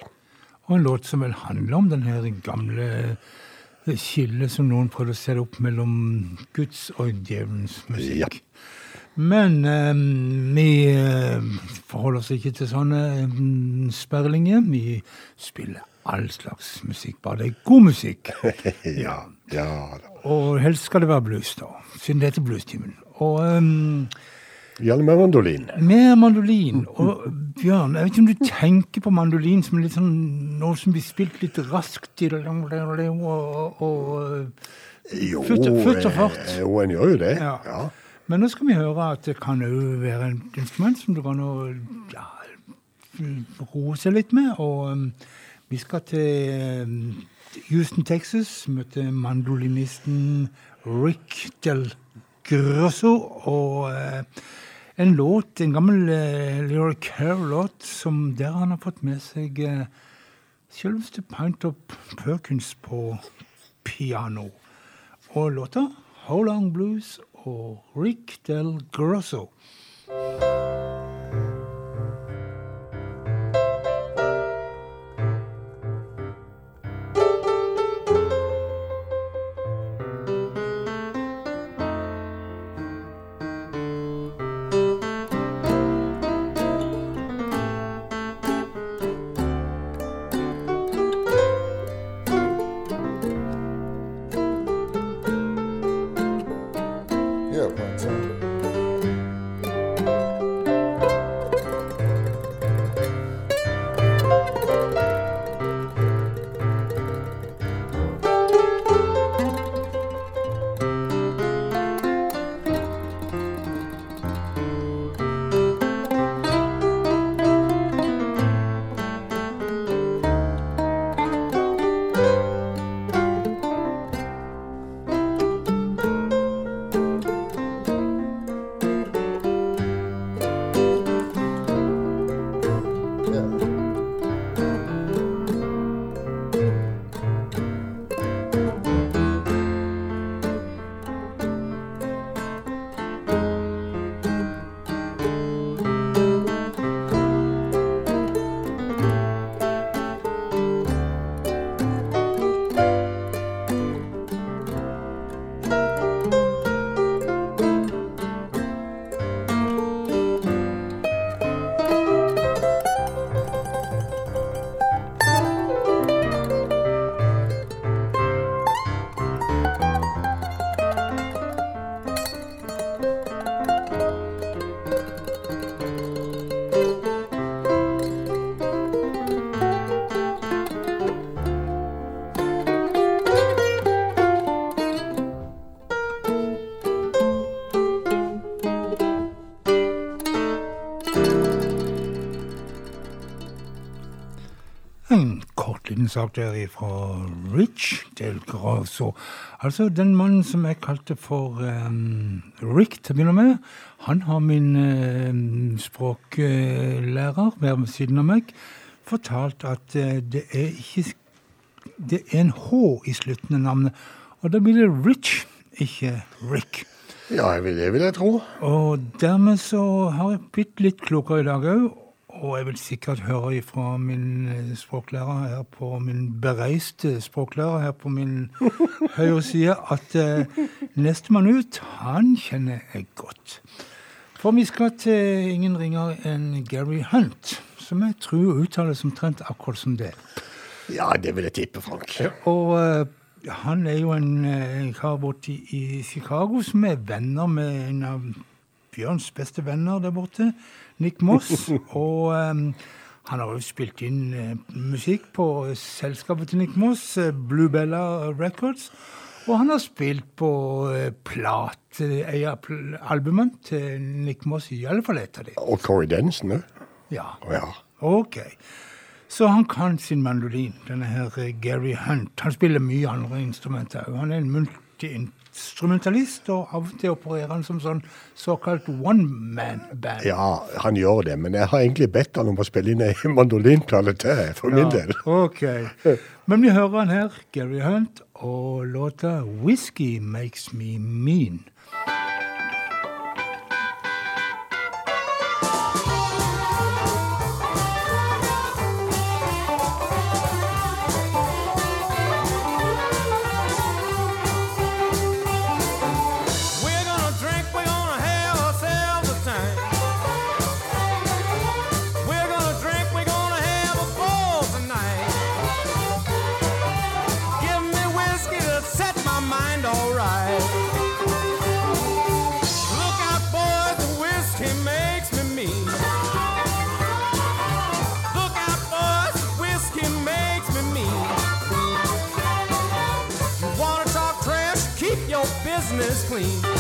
Og en låt som vel handler om den her gamle eh, skillet som noen prøvde å sette opp mellom Guds og djevelens musikk. Men eh, vi eh, forholder oss ikke til sånne sperlinger. Vi spiller all slags musikk, bare det er god musikk. Ja, ja da. Og helst skal det være blues, da, siden det heter Bluestimen. Og um, Gjerne med mandolin. med mandolin. Og Bjørn, jeg vet ikke om du tenker på mandolin som litt sånn noe som blir spilt litt raskt i det og, og, og Jo, Futt- futt og fart. eh, Jo, en gjør jo det. Ja. Ja. Men nå skal vi høre at det kan òg være en instrument som du kan ja, roe seg litt med. Og um, vi skal til um, Houston, Texas, møte mandolinisten Rick Del Grosso. Og eh, en låt, en gammel uh, Lyra Care-låt, som der han har fått med seg uh, selveste Pint Up Perkins på piano. Og låta How Long Blues og Rick Del Grosso. Sak der fra Rich Del Grasso. Altså den mannen som jeg kalte for um, Rick til å begynne med, han har min uh, språklærer ved siden av meg fortalt at uh, det er ikke Det er en H i slutten av navnet, og da blir det Rich, ikke Rick. ja, det vil jeg tro. Og dermed så har jeg blitt litt klokere i dag òg. Og jeg vil sikkert høre ifra min eh, språklærer her på min bereiste språklærer her på min høyre side at eh, nestemann ut, han kjenner jeg godt. For vi skal til ingen ringer enn Gary Hunt, som jeg tror uttales omtrent akkurat som det. Ja, det vil jeg tippe, Frank. Og eh, han er jo en en kar borte i, i Chicago som er venner med en av Bjørns beste venner der borte, Nick Moss. og um, han har jo spilt inn uh, musikk på selskapet til Nick Moss, uh, Bluebella Records. Og han har spilt på uh, plate, en av pl- albumene til Nick Moss, i alle fall et av dem. Og Corey Denson òg. Ja. Å ja. Ok. Så han kan sin mandolin, denne her eh, Gary Hunt. Han spiller mye andre instrumenter òg. Han er en multiinstrumentalist, og av og til opererer han som sånn såkalt one-man-band. Ja, han gjør det, men jeg har egentlig bedt han om å spille inn ei mandolinplate til, for min del. Ok. Men vi hører han her, Gary Hunt, og låta 'Whisky Makes Me Mean'. is clean.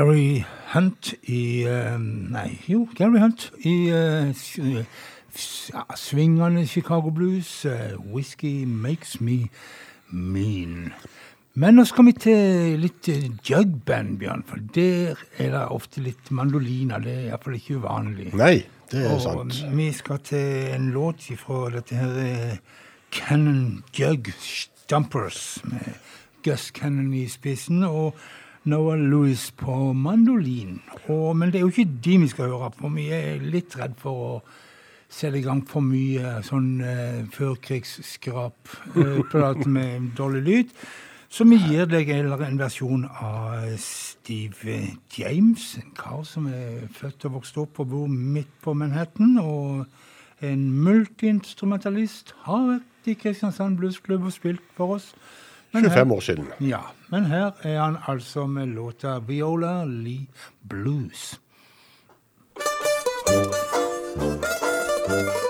Gary Hunt i eh, Nei, jo, Gary Hunt i eh, ja, svingende Chicago blues. eh, 'Whisky Makes Me Mean'. Men nå skal vi til litt jugband, Bjørn. For der er det ofte litt mandoliner. Det er iallfall ikke uvanlig. Nei, det er Og sant. vi skal til en låt fra dette her Cannon Jug Stumpers med Gus Cannon i spissen og Noah Lewis på mandolin. Og, men det er jo ikke de vi skal høre på. Vi er litt redd for å sette i gang for mye sånn eh, førkrigsskrap-prat med dårlig lyd. Så vi gir deg en en versjon av Steve James, en kar som er født og vokst opp og bor midt på Manhattan. Og en multiinstrumentalist. Har vært i Kristiansand Bluesklubb og spilt for oss. Men her- 25 år siden. Ja, men her er han altså med låta Viola Lee Blues. Clanky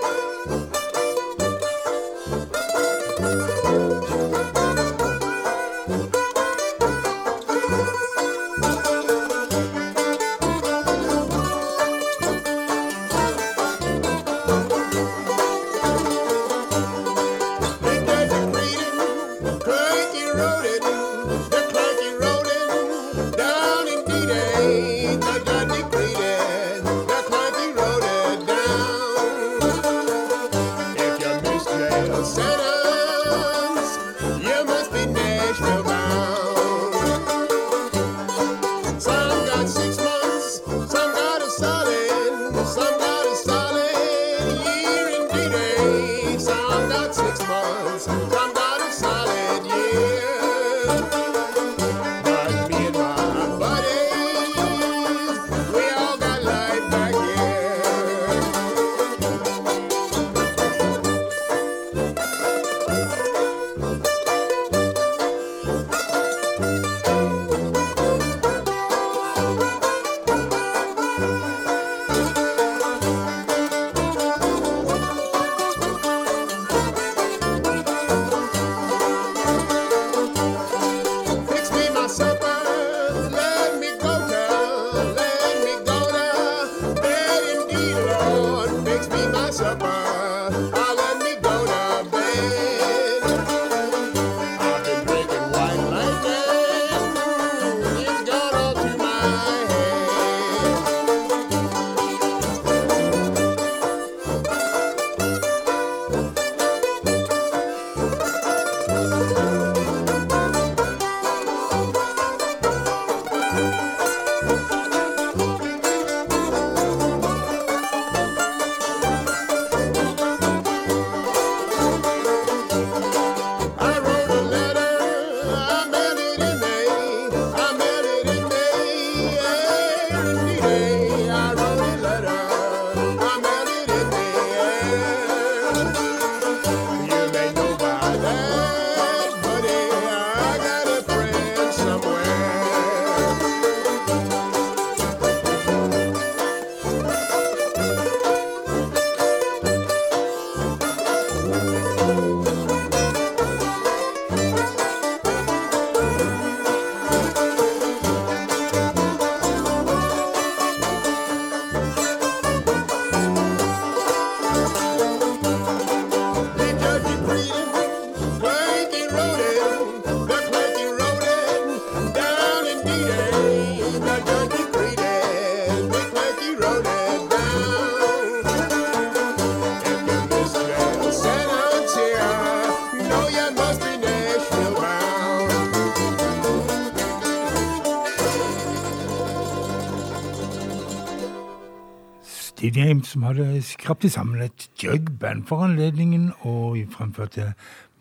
James som hadde skrapt sammen et jugband for anledningen, og fremførte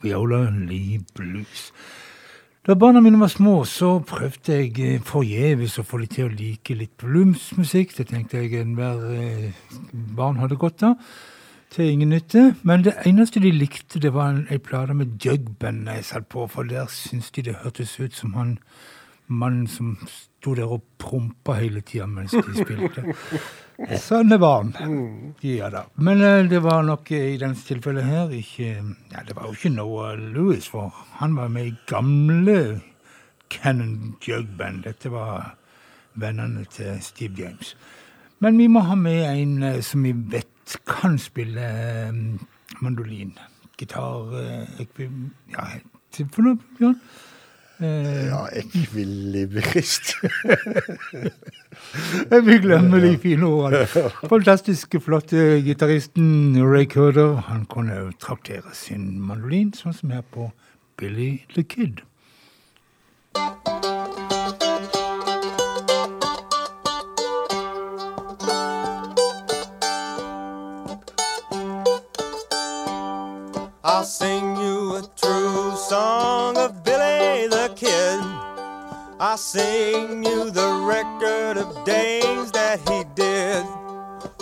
Viola Lee Blues. Da barna mine var små, så prøvde jeg eh, forgjeves å få dem til å like litt bluesmusikk. Det tenkte jeg enhver eh, barn hadde godt av. Til ingen nytte. Men det eneste de likte, det var ei plate med jugband jeg satt på, for der syntes de det hørtes ut som han mannen som sto der og prompa hele tida mens de spilte. Sånne barn. Ja da. Men eh, det var nok eh, i denne tilfellet her ikke ja, Det var jo ikke Noah Lewis, for han var med i gamle Cannon Jug Band. Dette var vennene til Steve James. Men vi må ha med en eh, som vi vet kan spille eh, mandolin. Gitar eh, Ja, for noe, Bjørn? Eh, Ja, ekvilibrist. Jeg vil glemme de fine ordene. Fantastiske, flotte gitaristen Ray Curder. Han kunne jo traktere sin mandolin, sånn som her på Billy the Kid. I'll sing you the record of days that he did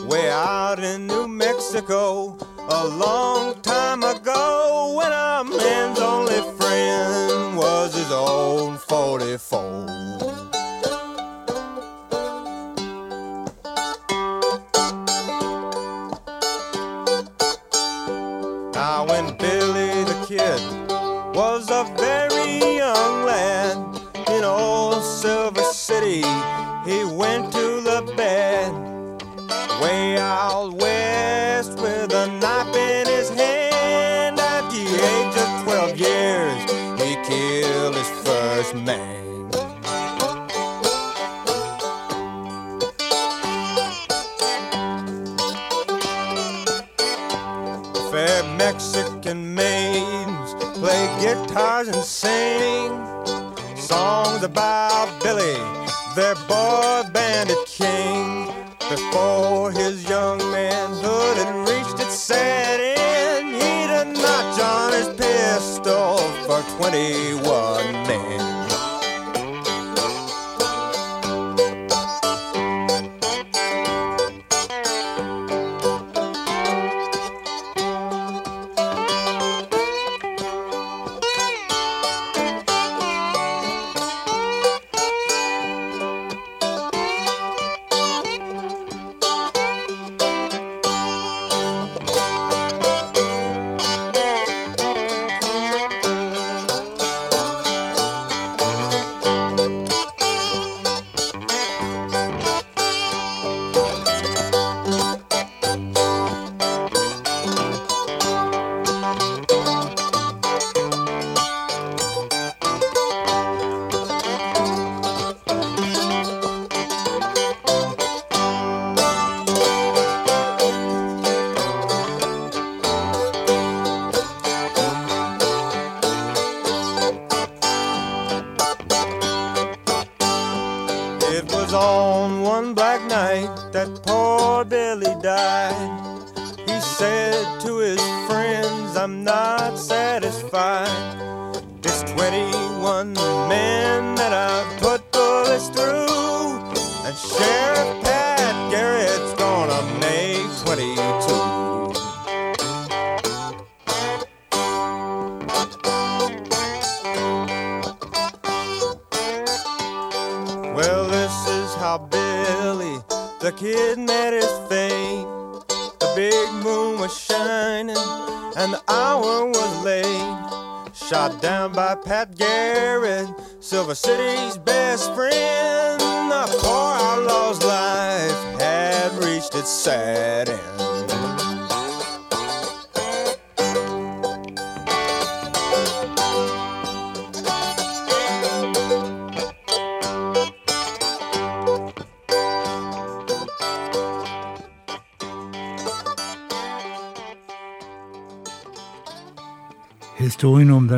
way out in New Mexico a long time ago when a man's only friend was his own 44. Out west with a knife in his hand. At the age of 12 years, he killed his first man. Fair Mexican maidens play guitars and sing songs about Billy, their boy bandit king. Before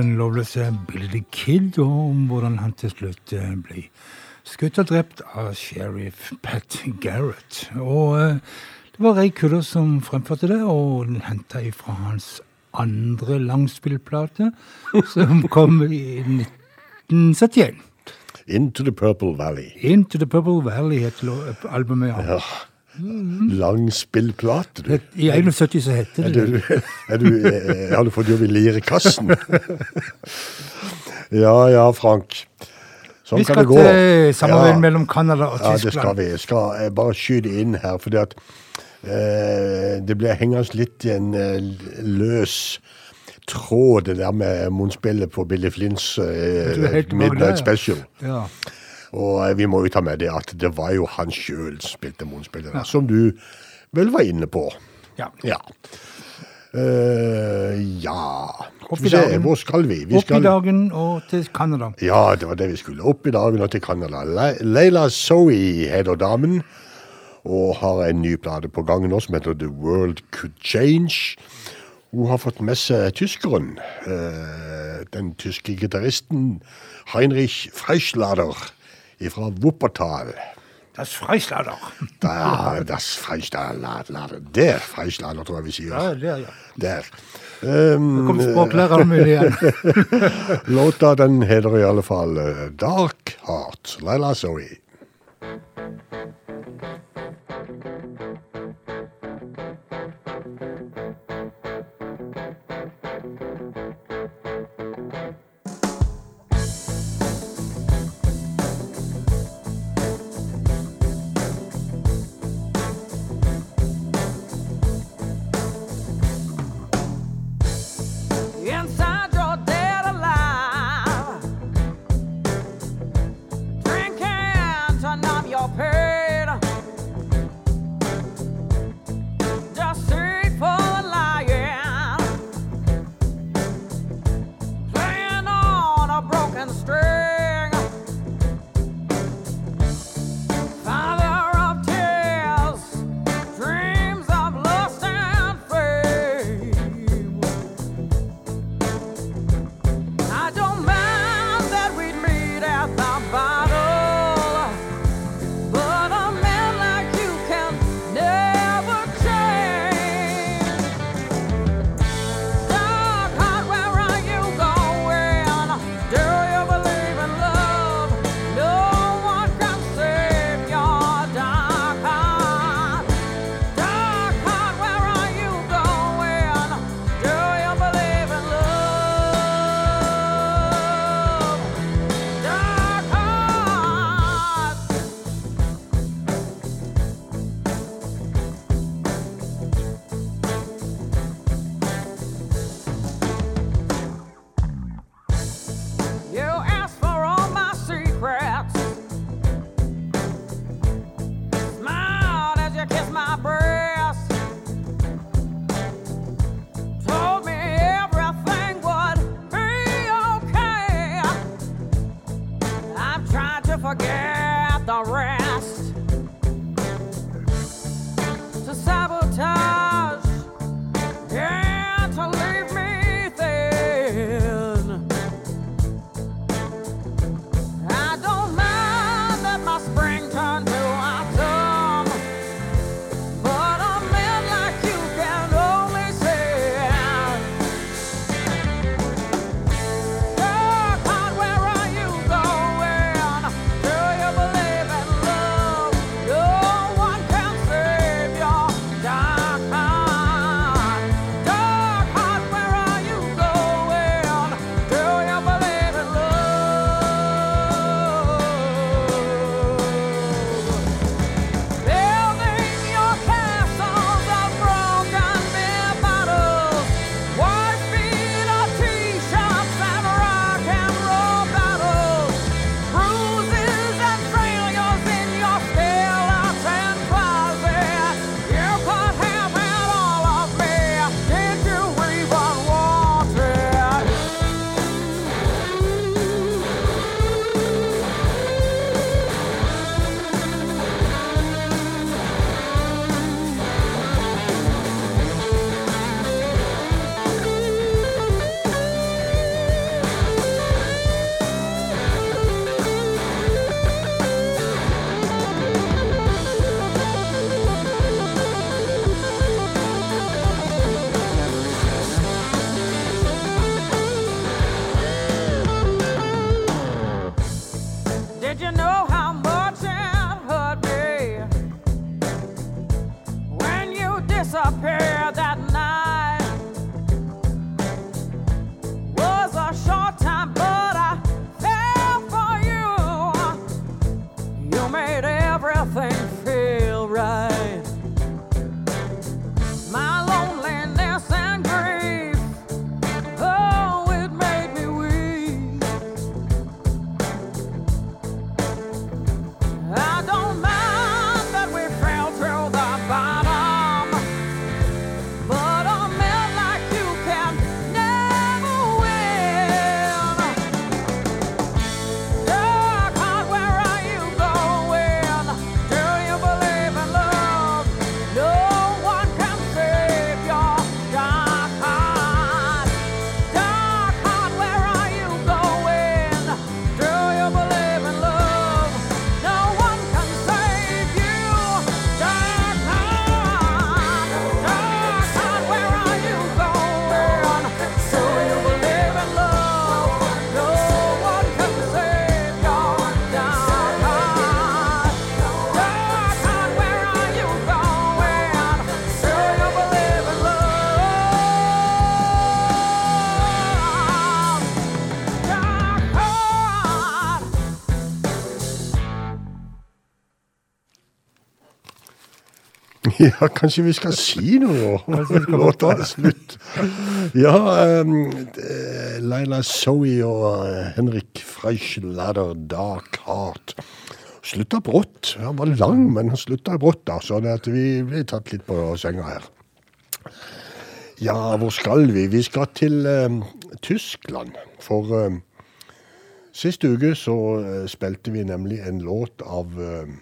den lovløse Billy the Kid, og om hvordan han til slutt eh, ble skutt og drept av sheriff Pat Garrett. Og eh, Det var Ray Kudder som fremførte det, og den henta ifra hans andre langspillplate, som kom i 1971. Into the Purple Valley. Into the Purple Valley het albumet. albumet. Ja. Lang spillplate, du. I 71 så heter det det. er du, eh, har du fått jobb i Lirekassen? ja, ja, Frank. Sånn kan det gå. Vi skal til samarbeid Ja. mellom Canada og Tyskland. Ja, det skal vi. Jeg skal bare skyte inn her, fordi at eh, det blir hengende litt i en eh, løs tråd, det der med munnspillet på Billy Flints eh, Midnight. Special. Ja. Og eh, vi må jo ta med det at det var jo han sjøl som spilte munnspillet ja. som du vel var inne på. ja. Ja. Uh, ja Opp i dagen. hvor skal vi? vi Opp skal... i dagen og til Canada. Ja, det var det vi skulle. Opp i dagen og til Canada. Le Leila Zoe heter damen, og har en ny plate på gang nå som heter The World Could Change. Hun har fått med seg tyskeren, eh, den tyske gitaristen Heinrich Freischlader fra Wuppertal. Das Freislader. Da, das Freischlader. Der Freischlader, tror jeg vi sier. Ja, der, ja. Der. Um, Kom språklæreren min igjen. Låta den heter i alle fall eh, Dark Heart, Laila Zoe. Ja, kanskje vi skal si noe nå? låta er slutt. Ja, um, Laila Zoe og eh, Henrik Freischlader, Dark Heart. Slutta brått. Han var lang, men han slutta brått, da, så vi ble tatt litt på senga her. Ja, hvor skal vi? Vi skal til um, Tyskland. For um, sist uke så eh, spilte vi nemlig en låt av um,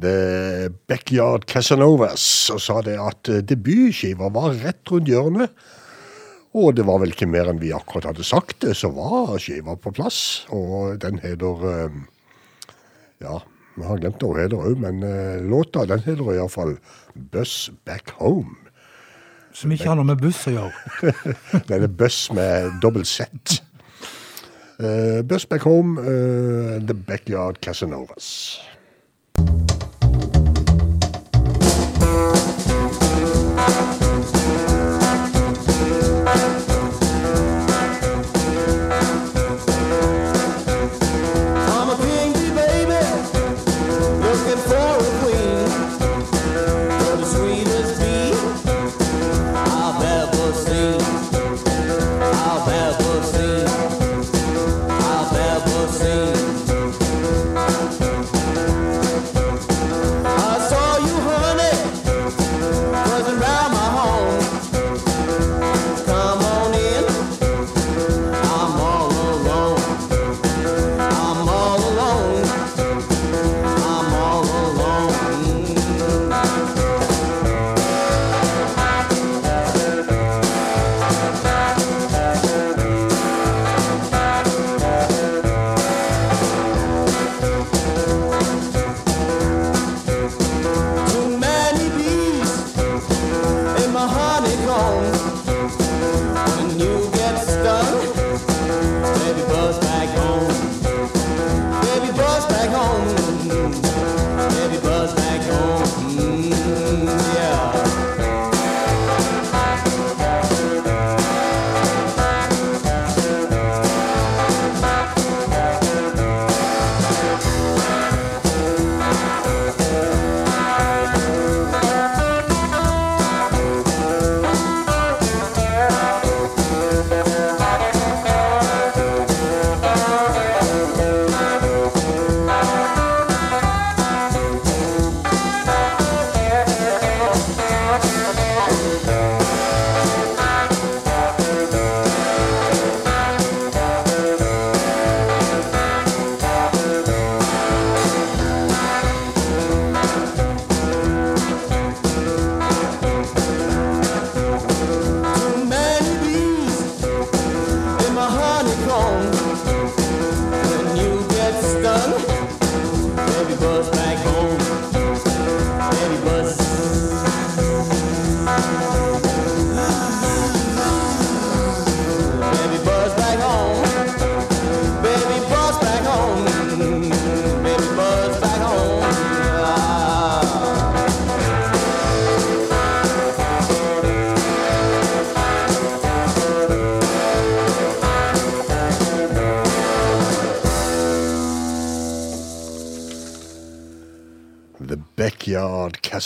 The Backyard Casanovas og sa det at eh, debutskiva var rett rundt hjørnet. Og det var vel ikke mer enn vi akkurat hadde sagt det, så var skiva på plass. Og den heter eh, Ja, vi har glemt hva hun heter òg, men eh, låta den heter iallfall Buss Back Home. Som ikke har noe med buss å gjøre. Den er buss med dobbelt Z. Uh, buss Back Home, uh, The Backyard Casanovas.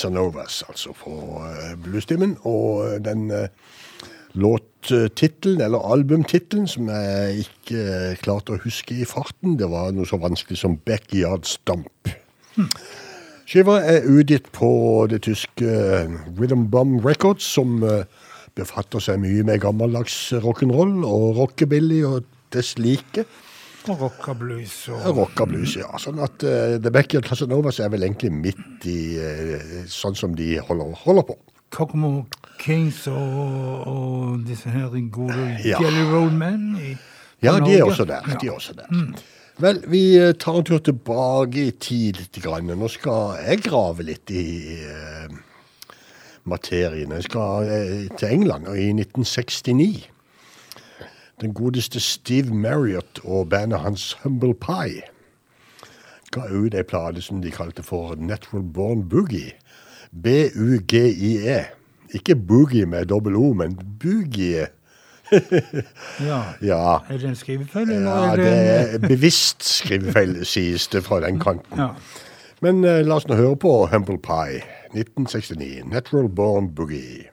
Casanovas, altså på uh, bluestimen. Og eh, den uh, låttittelen, eller albumtittelen, som jeg ikke klarte å huske i farten, det var noe så vanskelig som Backyard Stomp. Skiva er utgitt på det tyske eh, Rhythm Bomb Records, som eh, befatter seg mye med gammeldags rock'n'roll og rockebilly og dess like. Og rockablues og Rockablues, ja. Sånn at uh, The Backyard Casanovas er vel egentlig midt i uh, sånn som de holder, holder på. Kokomo Kings og, og disse her gode Ja. Jelly Roll Men i Ja, de er også der. Ja. De er også der. Vel, vi eh, tar en tur tilbake i tid litt. Grann. Nå skal jeg grave litt i uh, materien. Jeg skal til England og i 1969. Den godeste Steve Marriott og bandet hans Humble Pie ga ut ei plate som de kalte for Natural Born Boogie. B-u-g-i-e. Ikke boogie med dobbel O, men boogie. Ja. Ja. Er det en skrivefeil, eller Ja, det det er bevisst skrivefeil, sies det fra den kanten. ja. Men uh, la oss nå høre på Humble Pie, 1969. Natural Born Boogie.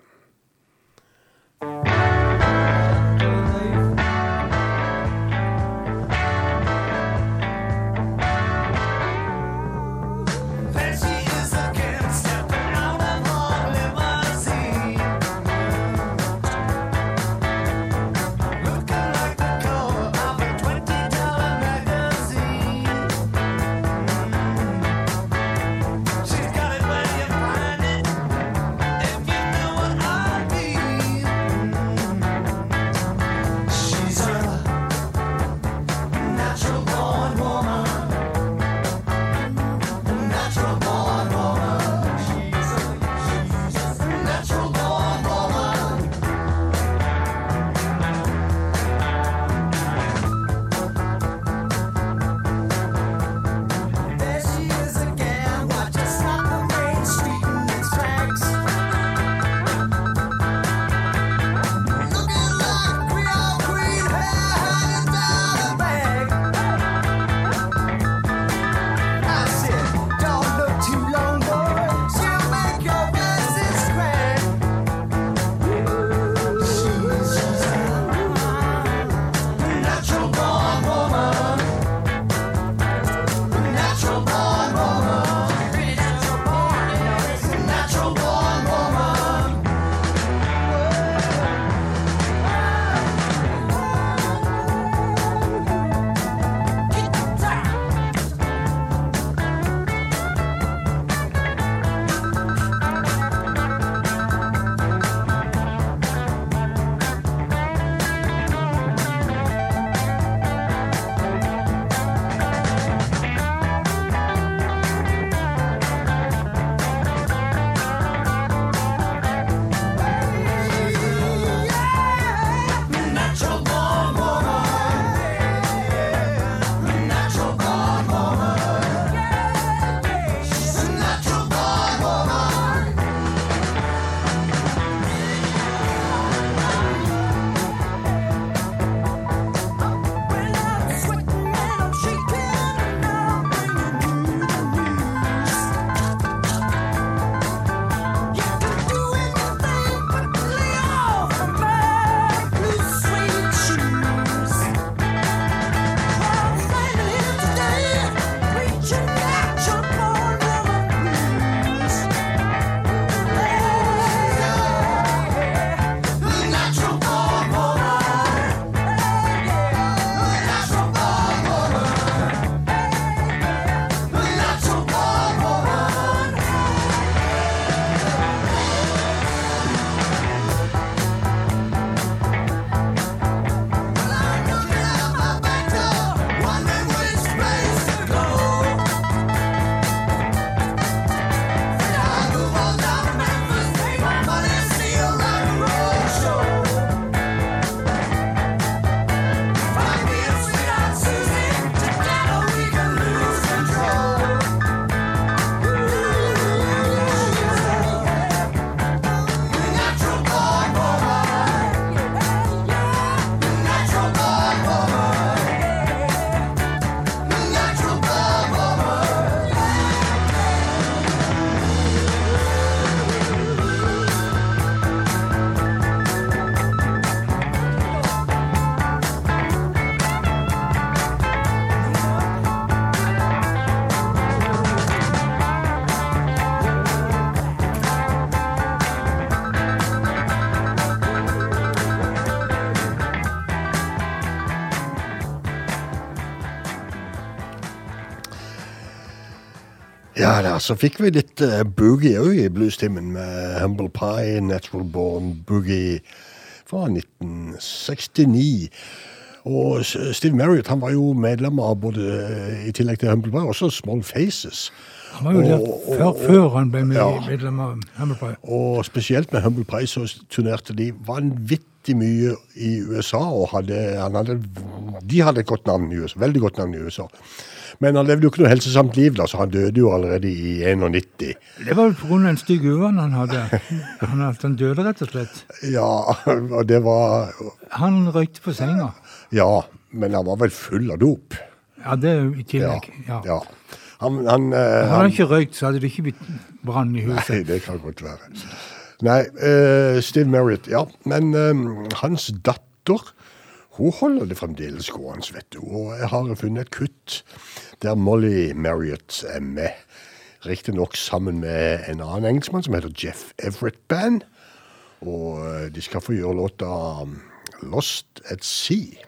Da, så fikk vi litt uh, boogie òg i bluestimen med Humble Pie, Natural Born Boogie fra 1969. Og Steve Marriott han var jo medlem av både, eh, i tillegg til Humble Pie, også Small Faces. Han var jo der før, og- før han ble med, Ja. medlem av Humble Pie. Og spesielt med Humble Pie så turnerte de vanvittig mye i USA. og hadde, han hadde, De hadde et godt navn i USA, veldig godt navn i USA. Men han levde jo ikke noe helsesamt liv, da, så han døde jo allerede i 91. Det var vel pga. en stygg uvane han hadde. Han, han døde rett og slett. Ja, og det var Han røykte på senga. Ja, men han var vel full av dop. Ja, det er jo i tillegg. Ja. ja. Han, han, eh, Hadde han han ikke røykt, så hadde det ikke blitt brann i huset. Nei, det kan godt være. Nei, eh, Steve Merritt, ja. Men eh, hans datter, hun holder det fremdeles gående, vet du. Og jeg har funnet et kutt der Molly Marriott er med. Riktignok sammen med en annen engelskmann som heter Jeff Everett Band. Og eh, de skal få gjøre låta um, Lost at Sea.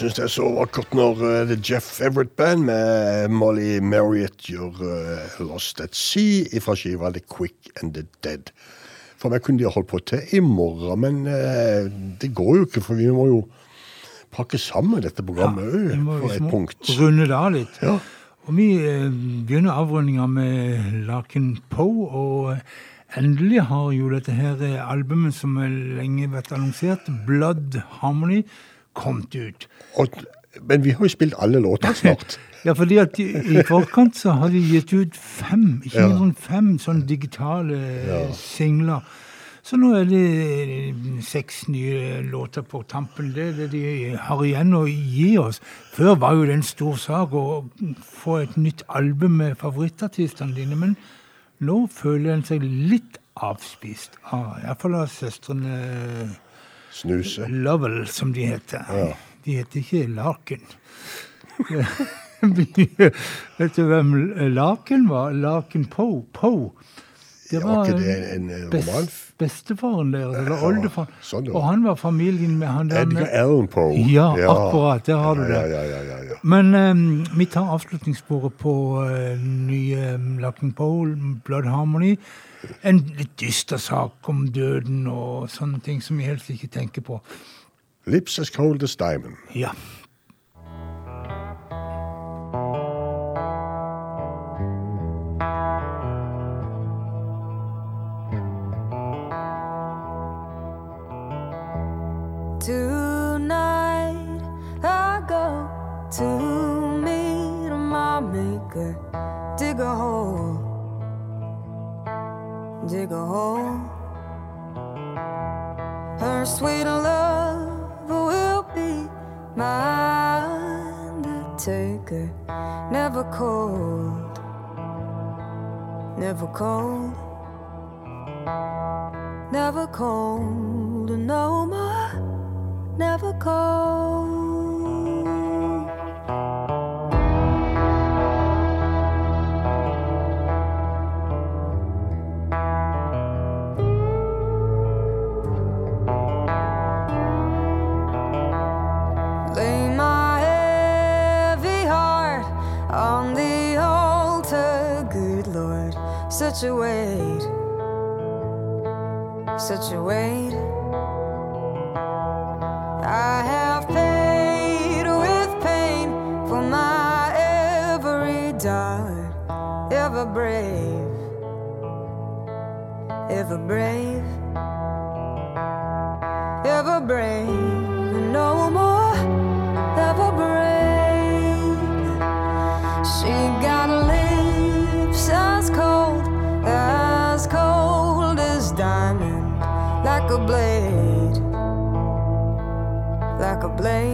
Syns det er så vakkert når uh, The Jeff Everett Band med Molly Marriott gjør uh, Lost at Sea fra skiva The Quick and the Dead. For meg kunne de holdt på til i morgen, men uh, det går jo ikke, for vi må jo pakke sammen dette programmet òg, ja, på et punkt. runde det av litt. Ja. Og vi eh, begynner avrundinga med Larkin Poe, og eh, endelig har jo dette her eh, albumet som har lenge vært annonsert, Blood Harmony, kommet ut. Og, men vi har jo spilt alle låtene snart. Ja, fordi at i, i forkant så har de gitt ut fem, ikke Ja. mindre fem sånne digitale ja. singler. Så nå er det eh, seks nye låter på tampen. Det er det de har igjen å gi oss. Før var jo det en stor sak å få et nytt album med favorittartistene dine, men nå føler en seg litt avspist. Ah, Iallfall av søstrene Snuse. Lovell, som de heter. Ja. De heter ikke Laken. Vet du hvem Laken var? Laken Poe. Poe. Det var ja, det en, en best, bestefaren deres, eller Ja, oldefaren. sånn. Og han var familien med han der Edgar Allen Allan Poe. Ja, akkurat, der har du det. Ja, ja, ja, ja, ja. Men um, vi tar avslutningssporet på uh, nye um, Laken Poe, Blood Harmony. En litt dyster sak om døden og sånne ting som vi helst ikke tenker på. Lips as cold as diamond. Ja. Tonight dig a hole. Her sweet love will be my undertaker. Never cold, never cold, never cold no more never cold. A weight. I have paid with pain for my every dart, ever brave, ever brave, like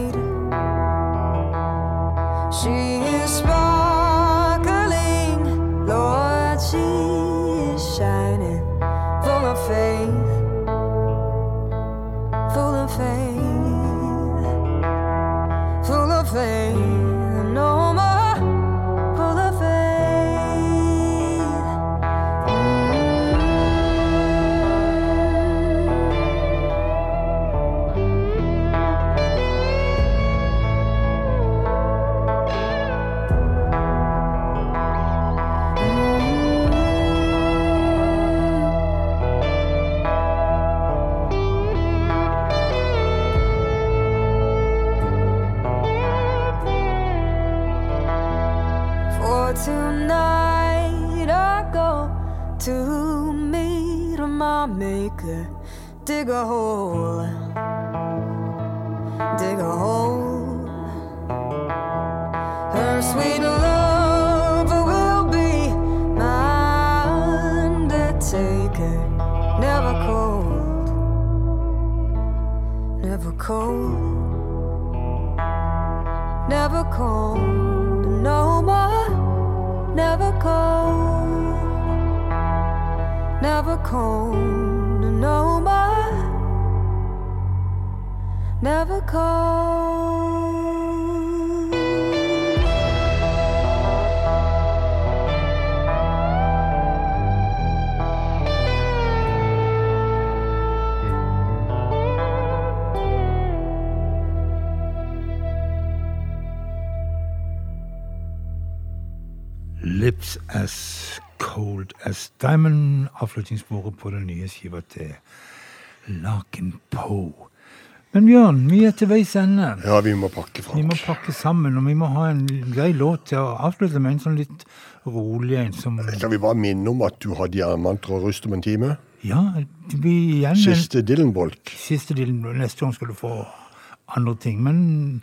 skiva til Laken Poe. Men Bjørn, vi er til veis ende. Ja, vi må pakke, Vi må pakke sammen, og vi må ha en grei låt til å avslutte med en sånn litt rolig en som Kan vi bare minne om at du har diamanter og rust om en time? Ja, det blir igjen Siste Dylan-bolk. siste del. Neste gang skal du få andre ting. Men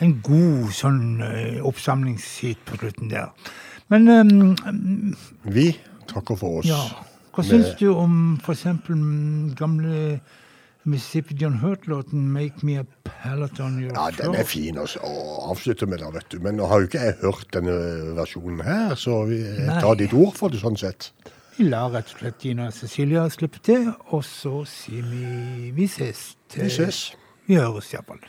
en god sånn eh, oppsamlingshit på slutten der. Men um, Vi takker for oss. ja, hva syns du om mm, gamle Mississippi John Hurt-låten 'Make Me a Pallet On Your Ja, den er fin å å avslutte med, da, vet du. Men nå har jo ikke jeg hørt denne versjonen her, så vi jeg tar ditt ord for det sånn sett. Vi lar rett og slett Gina Cecilia slippe til, og så sier vi vi ses. Til, Vi ses. Vi høres iallfall.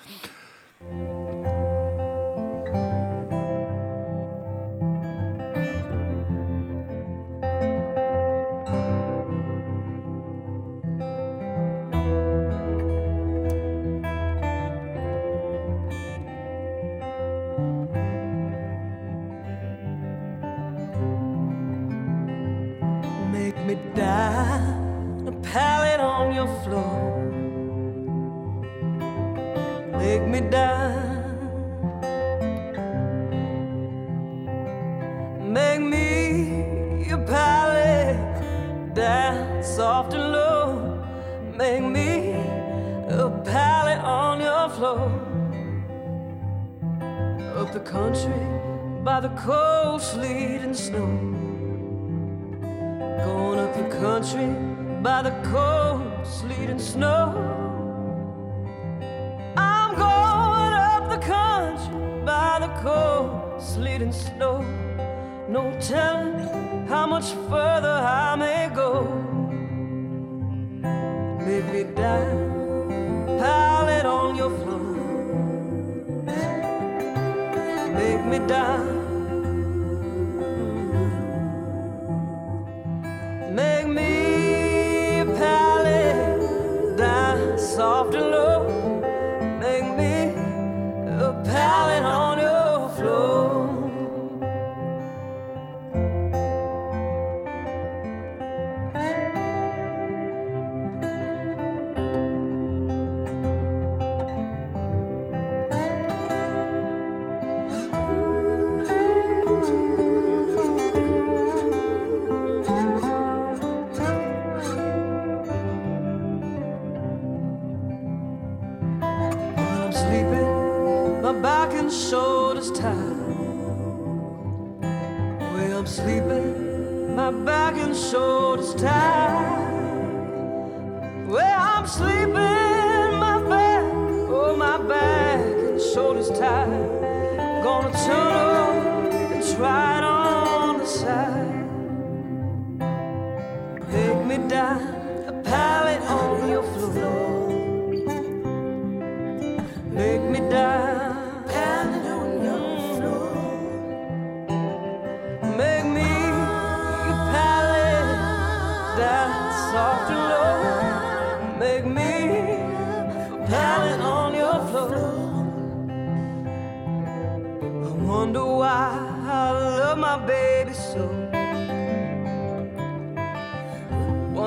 Down soft and low. Make me a pallet on your floor. Up the country by the cold sleet and snow. Going up the country by the cold sleet and snow. I'm going up the country by the cold sleet and snow. No telling how much further I may go. Make me die, pallet on your floor. Make me die.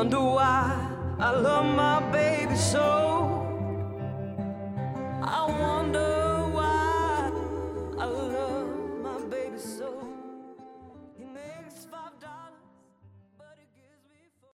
Wonder why I love my baby so.